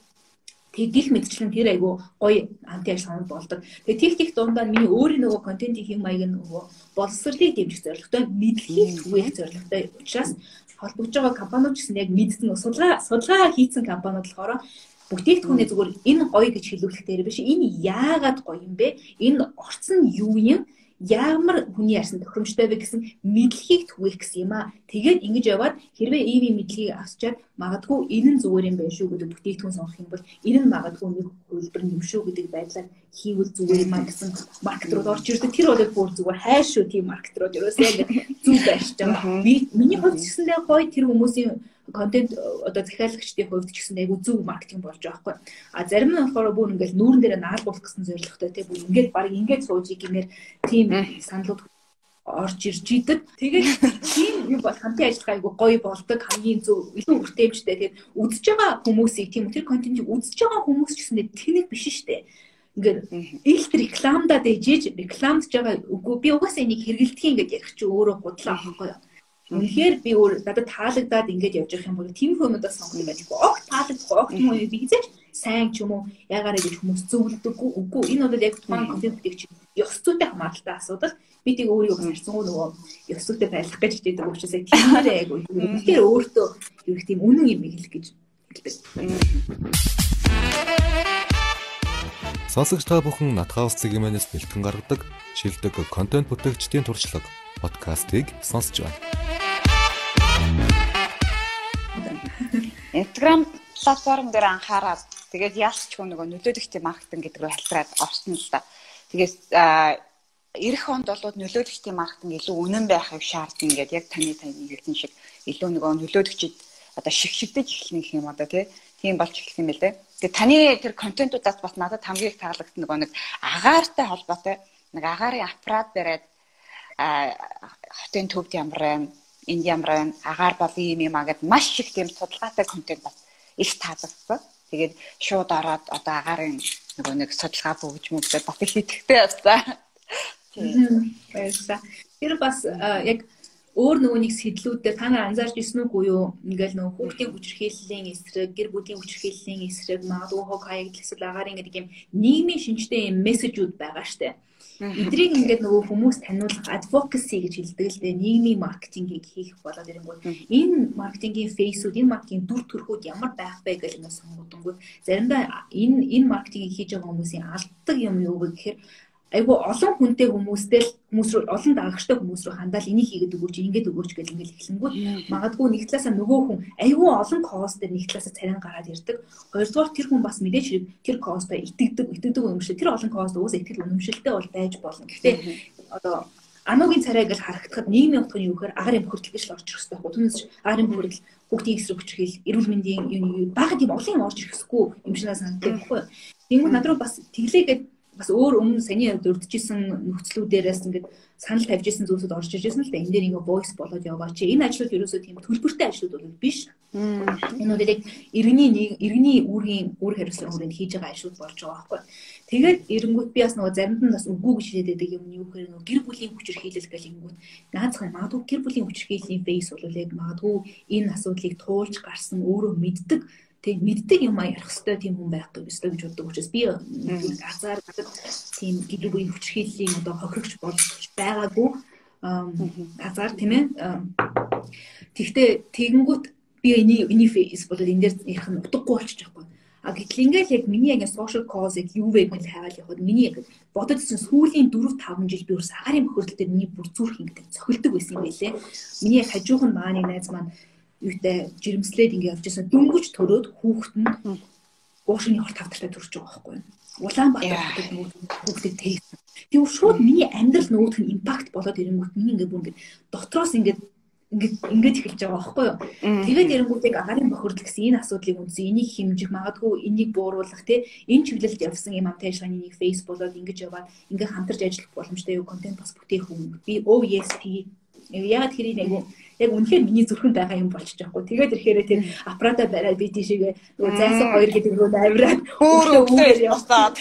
гих мэдчлэн тэр айгу гоё анти ажиллагаанд болдог. Тэгээ тех тех дундаа миний өөрийн нөгөө контентын хэм маяг нөгөө боловсролыг дэмжих зорилготой мэдлэгийг түгээх зорилготой учраас холбогдож байгаа компаниуд гэсэн яг мэдсэн судалгаа судалгаа хийсэн компаниуд болохоор бүтээгдэхүүнээ зүгээр энэ гоё гэж хэлүүлэх дээр биш энэ яагаад гоё юм бэ? Энэ орцсон юу юм? Ямар хүний ярьсан тохиромжтой вэ гэсэн мэдлэгийг түгээх гэсэн юм аа. Тэгээд ингэж яваад хэрвээ EV мэдлэгийг авчаад магадгүй энэ нь зүгээр юм байна шүү гэдэг бүтээгдэхүүн сонгох юм бол энэ нь магадгүй нэг хөлбөр юм шүү гэдэг байдлаар хийвэл зүгээр юм аа гэсэн маркетрууд орж ирдэг. Тэр бол бүр зүгээр хайр шүү тийм маркетрууд ерөөсөө ингэ зүг байршиж байгаа. Би миний хувьд гэсэндээ гоё тэр хүмүүсийн контент одоо захиалагчдын хувьд ч гэсэн айгүй зөв маркетинг болж байгаа байхгүй. А зарим нь болохоор бүр ингээл нүүрэн дээр наалгуулах гэсэн зорилготой тий бүр ингээд баг ингээд сууж гэмээр тийм саналууд орж ирж идэг. Тэгээд тийм юм бол хамтын ажиллагаа айгүй гоё болдог хамгийн зөв илүү хүртээмжтэй. Тэгээд үзэж байгаа хүмүүсийг тийм тэр контентийг үзэж байгаа хүмүүс ч гэсэн тэнэг биш дээ ингээд илт рекламдаад ээжээж рекламдж байгаа үгүй би угаасаа энийг хэрэгэлдэг ингээд ярих чи өөрөө гудлаа аахгүй юу Үнэхээр би өөр надад таалагдаад ингэж явж явах юм бол тийм хүмүүдээ сонгох байж гоо. Огт таалагдахгүй огт юм уу би хизээч сайн ч юм уу ягараа гэж хүмүүс зөвлөдөггүй. Үгүй энэ бол яг тухайн контентыг чинь ёс зүйтэй хамааралтай асуудал. Би тийг өөрийгөө харьцангуй нөгөө ёс зүйтэй байх гэж хэлдэг учраас яг тиймэрээ яг үнэхээр өөртөө юу тийм үнэн юм хэлэх гэж хэлдэг. Сонсогч та бүхэн Натхаус цэгийн бэлтгэн гаргадаг шилдэг контент бүтээгчдийн туршлага подкастыг сонсож байна. Instagram платформ дээр анхаарал тэгээд хүн нөгөө нөлөөлөгчтэй маркетинг гэдэг рүү халтраад орсон л да. Тэгээд эх онд бол нөлөөлөгчтэй маркетинг илүү үнэн байхыг шаардна гэдэг яг таны таны хэлсэн шиг илүү нөгөө нөлөөлөгчд одоо шигшигдэж эхлэх юм одоо тийм болж эхлэх юм байлээ. Тэгээд таны тэр контентуудаас бас надад хамгийн их таалагдсан нөгөө нэг агаартай холбоотой нэг агарын аппарат бариад хотын төвд ямар байна энд ямар байна агаар бол ийм юм а гэд маш их тийм судалгаатай контент бас их таалагдсан. Тэгээд шууд ороод одоо агарын нөгөө нэг судалгаа бүгж мөгдөд бас их идэвхтэй явсан. Тийм. Баярлалаа. Тэр бас яг өөр нөгөө нэг сэтлүүдээр та нар анзаарч ирсэн үгүй юу? Ингээл нөгөө хүүхдийн хүчирхийллийн эсрэг, гэр бүлийн хүчирхийллийн эсрэг, магадгүй хог хаягдл эсвэл агаарын гэдэг юм нийгмийн шинжтэй юм мессежүүд байгаа штэ. Эдрийг ингээд нөгөө хүмүүс таниулах advocacy гэж хэлдэг л дээ. Нийгмийн маркетингийг хийх болоод ирэнгүүт энэ маркетингийн фейсүүд, энэ маркетингийн дүр төрхүүд ямар байх вэ гэж ингээд сонгогдонгууд заримдаа энэ энэ маркетингийг хийж байгаа хүмүүсийн алддаг юм юу гэхээр айгу олон хүнтэй хүмүүстэй л хүмүүс рүү олон дагагчтай хүмүүс рүү хандаал энийг хийгээд өгөөч ингээд өгөөч гэж ингээд эхлэнгүүт магадгүй нэг талаасаа нөгөө хүн айгу олон кост дээр нэг талаасаа царин гараад ирдэг. Хоёрдугаар тэр хүн бас мэдээж хэрэг тэр костоо итгэдэг итгэдэг юм шиг. Тэр олон кост уусаа итгэл үнэмшилтэй бол байж болно. Гэхдээ одоо ануугийн царай гэж харагдахад нийгмийн утгын юу гэхээр агарын бохирдол гэж л орж ирэх хэрэгтэй. Түүнээс агарын бохирдол хүүхдийн эсрэг хүчрхийл, эрүүл мэндийн юу багт юм олон орж ирэхгүй юм шиг санагддаг байхгүй. Тэнгүүд над руу бас тэглээгээд бас өөр өмнө саний хувьд урдчихсан нөхцлүүдээрээс ингээд санал тавьж исэн зүйлсүүд орж иж исэн л да энэ дээр ингээ voice болоод яваа чи энэ ажлууд ерөөсөө тийм төлбөртэй ажлууд бол биш. Энэ үедээ иргэний нэг иргэний үүргийн үр хариуцлага хүрээнд хийж байгаа ажлууд болж байгаа байхгүй. Тэгээд эренгүүт би бас нөгөө заримд нь бас үгүй гэж хэлээд байдаг юм юу гэхээр нөгөө гэр бүлийн хүчирхийлэл гэх юмгууд наацхан магадгүй гэр бүлийн хүчирхийллийн фейс бол яг магадгүй энэ асуудлыг туулж гарсан өөрөө мэддэг тэг мэддэг юм а ярих хэвээр тийм хүн байх ёстой гэж боддог учраас би газар гадаг тийм гэр бүлийн хүчрхийллийн одоо хохирогч болж байгаагүй. Газар тийм ээ тэгтээ тэгэнгүүт би эний эний фейс болоод энэ дээр ярих нь утгагүй болчих жоохгүй А гэтэл ингээл яг миний яг social cause яг юу вэ гэж хайвал явахад миний яг бодож ирсэн сүүлийн 4 5 жил би ус агарын бохирдол дээр миний бүр зүрх ингээд цохилдог байсан юм байлээ. Миний яг хажуухан мааны найз маань юутай жирэмслээд ингэ явж байсан дөнгөж төрөөд хүүхэд нь уушны хорт тавтартай төрж байгаа байхгүй юу. Улаанбаатар хотод хүүхдээ тээсэн. Тийм шууд миний амьдрал нөгөөх нь импакт болоод ирэнгүүт миний ингээ бүр ингээ дотроос ингээ ингээд ингээд эхэлж байгаа байхгүй юу. Тэгээд эрэнгүүдийг агарын бохирдол гэсэн энэ асуудлыг үнсэн энийг хэмжих магадгүй энийг бууруулах те энэ чиглэлд явсан юм амтай ажиллагааны нэг фейс болоод ингэж яваад ингээд хамтарч ажиллах боломжтой юу контент бас бүтээх хүн. Би OESP яагаад тэр нэг яг үнэхээр миний зүрхэнд байгаа юм болчих жоохгүй. Тэгээд ирэхээр тэр аппарата бариад би тийшээгээ нөгөө зайсан хоёр гэдэг рүү авираад өөрөө үгээр явсаад.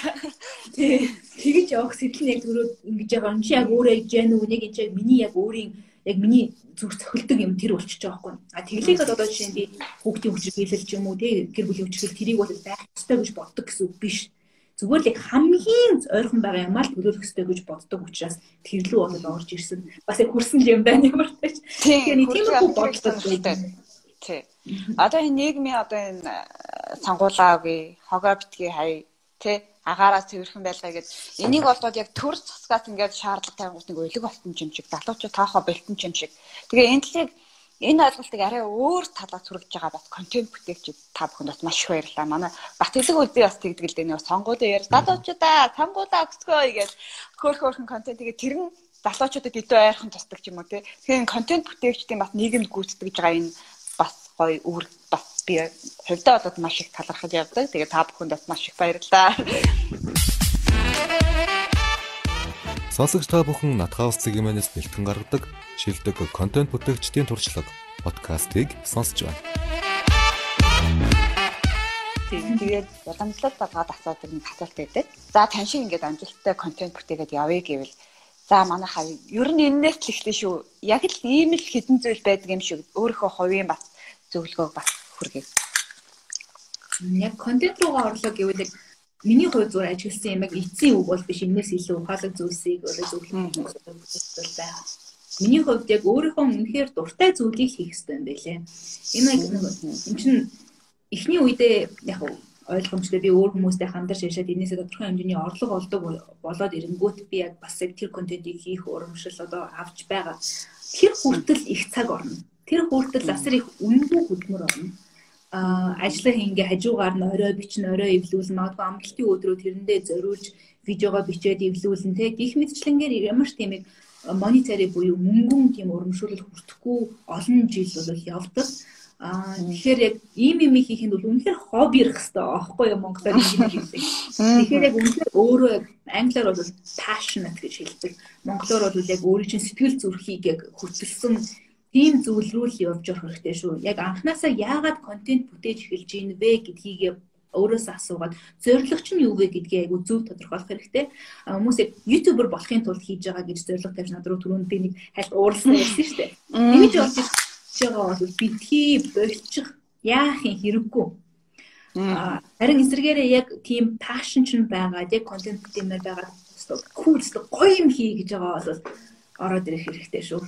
Тэгэж явах сэтэл нь яг түрүү ингэж байгаа юм чи яг өөрөө яг гэн үү нэг энэ яг миний яг өөрийн яг миний зүрх цохилдог юм тэр болчихж байгаа байхгүй. А тэглээгээд одоо жишээ нь би хүүхдийн хүчрхийлэл ч юм уу тий гэр бүлийн хүчрхийлэл тэрийг бол байх ёстой гэж боддог гэсэн үг биш зүгээр л яг хамгийн ойрхон байгаа юм аа л төлөөлөх хэрэгтэй гэж боддог учраас тэрлүү болоод орж ирсэн. Бас яг хүрсэн юм байна ямар тач. Тэгэхээр тийм их боддог байдаг. Тий. Одоо энэ нийгмийн одоо энэ э, сангуулаагүй хогоо битгий хай тий агаараа цэвэрхэн байлгаа гэд энийг болоод яг төр цацгаас ингээд шаардлага тавингууд нэг өлег болтон юм шиг залуучууд таахаа бэлтэн юм шиг. Тэгээ энэ талыг энэ ойлголтыг арай өөр талаар сургаж байгаа бас контент бүтээгчид та бүхэнд бас маш их баярлалаа. Манай Батгэлэг үл би бас тэгдэг л дээ нэг сонгуулийн яар залуучуудаа сонгуулаа өгсгөө гэж хөөх хөөхөн контент тэгээ тэр нь залуучуудад илүү ойрхон тусдаг юм уу те. Тэгэхээр контент бүтээгчдийн бас нийгэмд гүйцэтгэж байгаа энэ бас гоё үр бас би хувьдаа болоод маш их талархаж явдаг. Тэгээ та бүхэнд бас маш их баярлалаа. Сонсогч та бүхэн Натхаус цэгийн бэлтгэн гаргадаг шилдэг контент бүтээгчдийн туршлага подкастыг сонсож байна. Тэгээд уламжлалт болгоод асуудаг нэг асуулт байдаг. За тань шиг ингээд амжилттай контент бүтээгээд явъя гэвэл за манайхаа ер нь энэс л ихлэ шүү. Яг л ийм л хідэн зүйл байдаг юм шиг өөрийнхөө хувийн бас зөвлөгөөг бас хүргэе. Яг контент руугаа орлоо гэвэл миний хувьд зүгээр ажигласан юм яг эцсийн үг бол биш юмнээс илүү ухаалаг зүйлсийг өөрөө зөвлөх зүйл байна. Миний хувьд яг өөрийнхөө үнэхээр дуртай зүйлийг хийх хэрэгтэй юм байлээ. Энэ яг юм чинь эхний үедээ яг ойлгомжтой би өөр хүмүүстэй хамтарч yaşаад энээсээ тодорхой хэмжээний орлого олдог болоод ирэнгүүт би яг бас яг тэр контентийг хийх урамшил одоо авч байгаа. Тэр хүртэл их цаг орно. Тэр хүртэл асар их үнэгүй хөдөлмөр орно ажлаа ингээ хажуугаар нь орой бичнэ орой эвлүүлнэ магадгүй амралтын өдрөө тэрэндээ зориулж видеого бичээд эвлүүлнэ те гих мэтчлэнгээр ямар ч тийм их монитори буюу мөнгөн тийм урамшуулал хүртэхгүй олон жил бол явдаг. Аа тэгэхээр яг ийм юм хийхэд бол үнэхээр хобби ирэх хэрэгтэй аахгүй юу монголоор ингэ хэлдэг. Тэгэхээр яг үнэхээр өөрөө англиар бол passionate гэж хэлдэг. Монголоор бол яг өөрийн чинь сэтгэл зүрхийг яг хөтөлсөн тийм зүйл рүү л явж явах хэрэгтэй шүү. Яг анханасаа яагаад контент бүтээж эхэлж ийн вэ гэдгийг өөрөөсөө асуугаад зорилго чинь юу вэ гэдгийг айгу зөв тодорхойлох хэрэгтэй. Хүмүүс яг ютубер болохын тулд хийж байгаа гэж зорилго тавьж над руу түрүүнд би нэг хальт уурласан байсан шүү дээ. Тэгэж орж ирж байгаа бол битгий болчих яах юм хэрэггүй. Харин эсвэргээрээ яг тийм пашн ч байгаа, яг контент бүтэмээр байгаа cool гоё юм хий гэж байгаа бол ороод ирэх хэрэгтэй шүү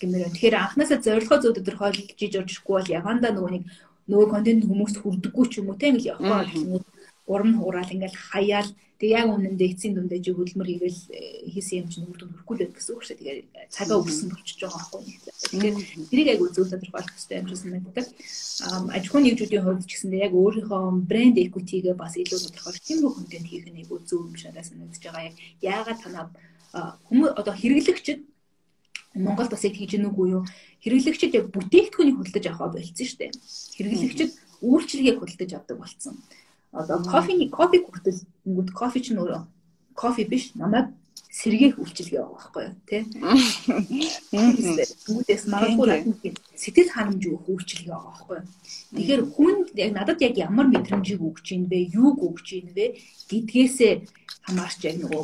гэмээр. Тэгэхээр анхнаасаа зорилгоо зөв тодорхойлж иж орчихгүй бол явандаа нөгөө нэг нөгөө контент хүмүүст хүрдэггүй ч юм уу те ингээл явахгүй бол урам хураал ингээл хаяал тэг яг үнэндээ эцсийн дүндээ жи хөдөлмөр хийгээл э, хийсэн юм чинь үр дүн хүрхгүй л байх гэсэн үг шүү. Тэгэхээр цагаа өвсөн болчихж байгаа байхгүй. Тэгэхээр тэрийг айгу зөв тодорхойлох хэрэгтэй юм шиг санагддаг. Аж ахуйн нэгжүүдийн хувьд ч гэсэндээ яг өөрийнхөө брэнд эквитигээ бас илүү тодорхойлох тиймэрхүү контент хийх нь айгу зөв юм шиг санагдаж байгаа. Яг яагаад танаа хүмүүс одоо хэрэглэгчд Монголд бас яг хийж гэнэ үгүй юу? Хэрэглэгчид яг бүтээгдэхүүнийг худалдаж авах болцсон шүү дээ. Хэрэглэгчид үйлчлэгийг худалдаж авдаг болцсон. Одоо кофений кофе хүртэл кофе ч нөрөө кофе биш намайг сэргээх үйлчлэгээ байгаа байхгүй юу тий. Түүнээс магадгүй сэтгэл ханамж өгөх үйлчлэгээ байгаа байхгүй юу. Тэгэхээр хүн яг надад яг ямар мэдрэмжийг өгч ийн вэ, юуг өгч ийн вэ гэдгээсээ хамаарч яг нөгөө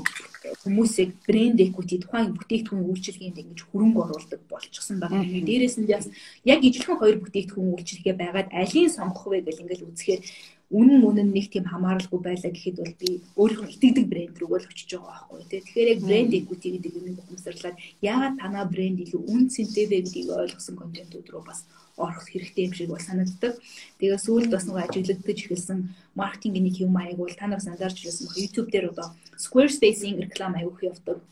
хүмүүсийг брэнд equity тухайн бүтээгдэхүүн үйлчилгээнд ингэж хөрөнгө оруулдаг болчихсон байна. Дээрээс нь бас яг ижилхэн хоёр бүтээгдэхүүн үйлчилгээ байгаад алийн сонгох вэ гэж ингээл үзэхээр үнэн мөн нэг тийм хамааралгүй байлаа гэхэд бол би өөрийнхөө итгэдэг брэнд рүү л очиж байгаа байхгүй тий. Тэгэхээр яг брэнд equity гэдэг юм ухамсарлаад яагаад танаа брэнд илүү үн цэнтэй вэ гэдгийг ойлгосон контентууд руу бас орох хэрэгтэй юм шиг бол санагддаг. Тэгээ сүүлд бас нөгөө ажиглагдаж эхэлсэн маркетингийн нэг юм аяг бол та нар сандарч ирсэн баг. YouTube дээр одоо Squarespace-ийн реклам аявуух явдаг.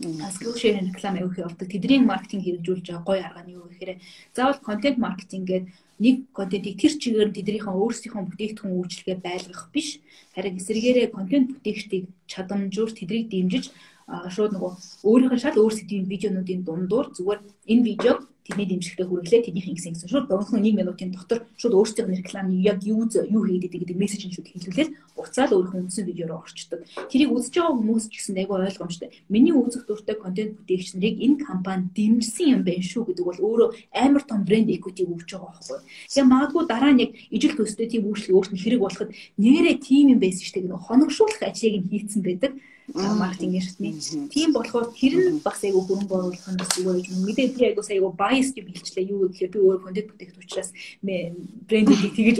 Skillshare реклам аявуух явдаг. Тэдний маркетинг хэрэгжүүлж байгаа гоё арга нь юу гэхээр заавал контент маркетинг гэдэг нэг контентийг тэр чигээр тэднийхэн өөрсдийнхөө бүтээгдэхүүн үйлчилгээ байлгах биш. Харин эсрэгээрээ контент бүтээгчдийг чадамжуур тэдрийг дэмжиж шууд нөгөө өөрийнхөө шал өөр сэдвийн видеонуудын дундуур зүгээр энэ видеог тэдний дэмжлэгтэй хүргэлээ тэднийх ингэсэн гэсэн шууд дөнгөсөн 1 минутын дотор шууд өөрсдийн рекламны яг юу юу хийгээд гэдэг мессежийг шууд хэлүүлээд буцаал өөрийнхөө үндсэн видео руу орчдөг. Тэрийг үзэж байгаа хүмүүс ч гэсэн айгүй ойлгомжтой. Миний үзэх дуртай контент бүтээгч нарыг энэ компани дэмжсэн юм байна шүү гэдэг бол өөрөө амар том брэнд equity өгч байгаа байхгүй. Тэгээ магадгүй дараа нь яг ижил төстэй тийм үйлчлэг өөрт нь хэрэг болоход нэрээ тийм юм байсан шүү дээ. Нэг хоногшуулах ажлыг нь хийцэн байдаг маркетинг шатны. Тийм болохоор тэр нь бас айгүй хөрөнгө оруулах нь бас юу гэж мэдээ би айгүй айгүй bias гэж хэлчлээ юу гэхээр би өөр контент бүтээгт учраас брендийг тэгэж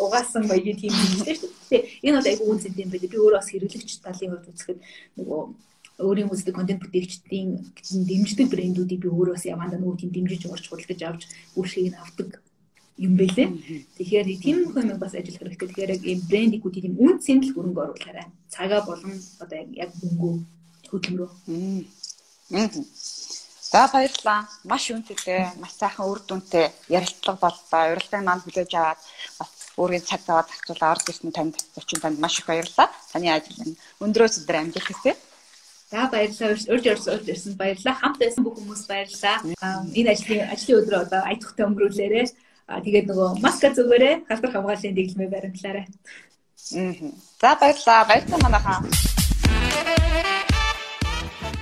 угаасан баяа тийм хэлсэн шүү дээ. Энэ бол айгүй үнцэнтэй юм байна. Би өөрөө бас хэрэглэгч талын хувьд үзэхэд нөгөө өөрийн үздэг контент бүтээгчдийн дэмждэг брэндүүдийг би өөрөө бас явандаа нөгөө тийм дэмжиж урьж худалдаж авч үйлчлэгийг авдаг юм бэлээ. Тэгэхээр тийм хүмүүс бас ажиллах хэрэгтэй. Тэгэхээр яг ийм брендикүүд ийм үн цэнэл хөрөнгө оруулаарай. Цагаа болон одоо яг мөнгө хөдөлмөрөө. За баярлалаа. Маш үнэтэй, маш сайхан үр дүнтэй ярилцлага боллоо. Урилгыг манд хүлээж аваад бас өөрийн цаг таваад авчулаа орж ирсэн танд зочин танд маш их баярлалаа. Таны ажил нь өндрөөс өдөр амжилт хүсье. За баярлалаа. Урьж орж ирсэн баярлалаа. Хамт байсан бүх хүмүүс баярлалаа. Энэ ажлын ажлын өдрөө одоо аятухтай өнгөрүүлээрэй. А тэгээд нөгөө маска зүгээрээ халдвар хамгааллын дэглэмээ баримтлаарай. Аа. За баярлалаа. Баярлалаа манайхаа.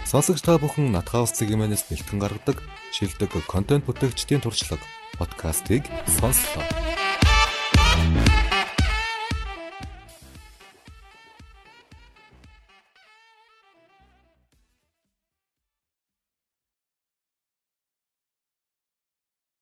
Сонсогч та бүхэн Натхаус цэгмэнээс бэлтгэн гаргадаг шилдэг контент бүтээгчдийн туршлага подкастыг сонслоо.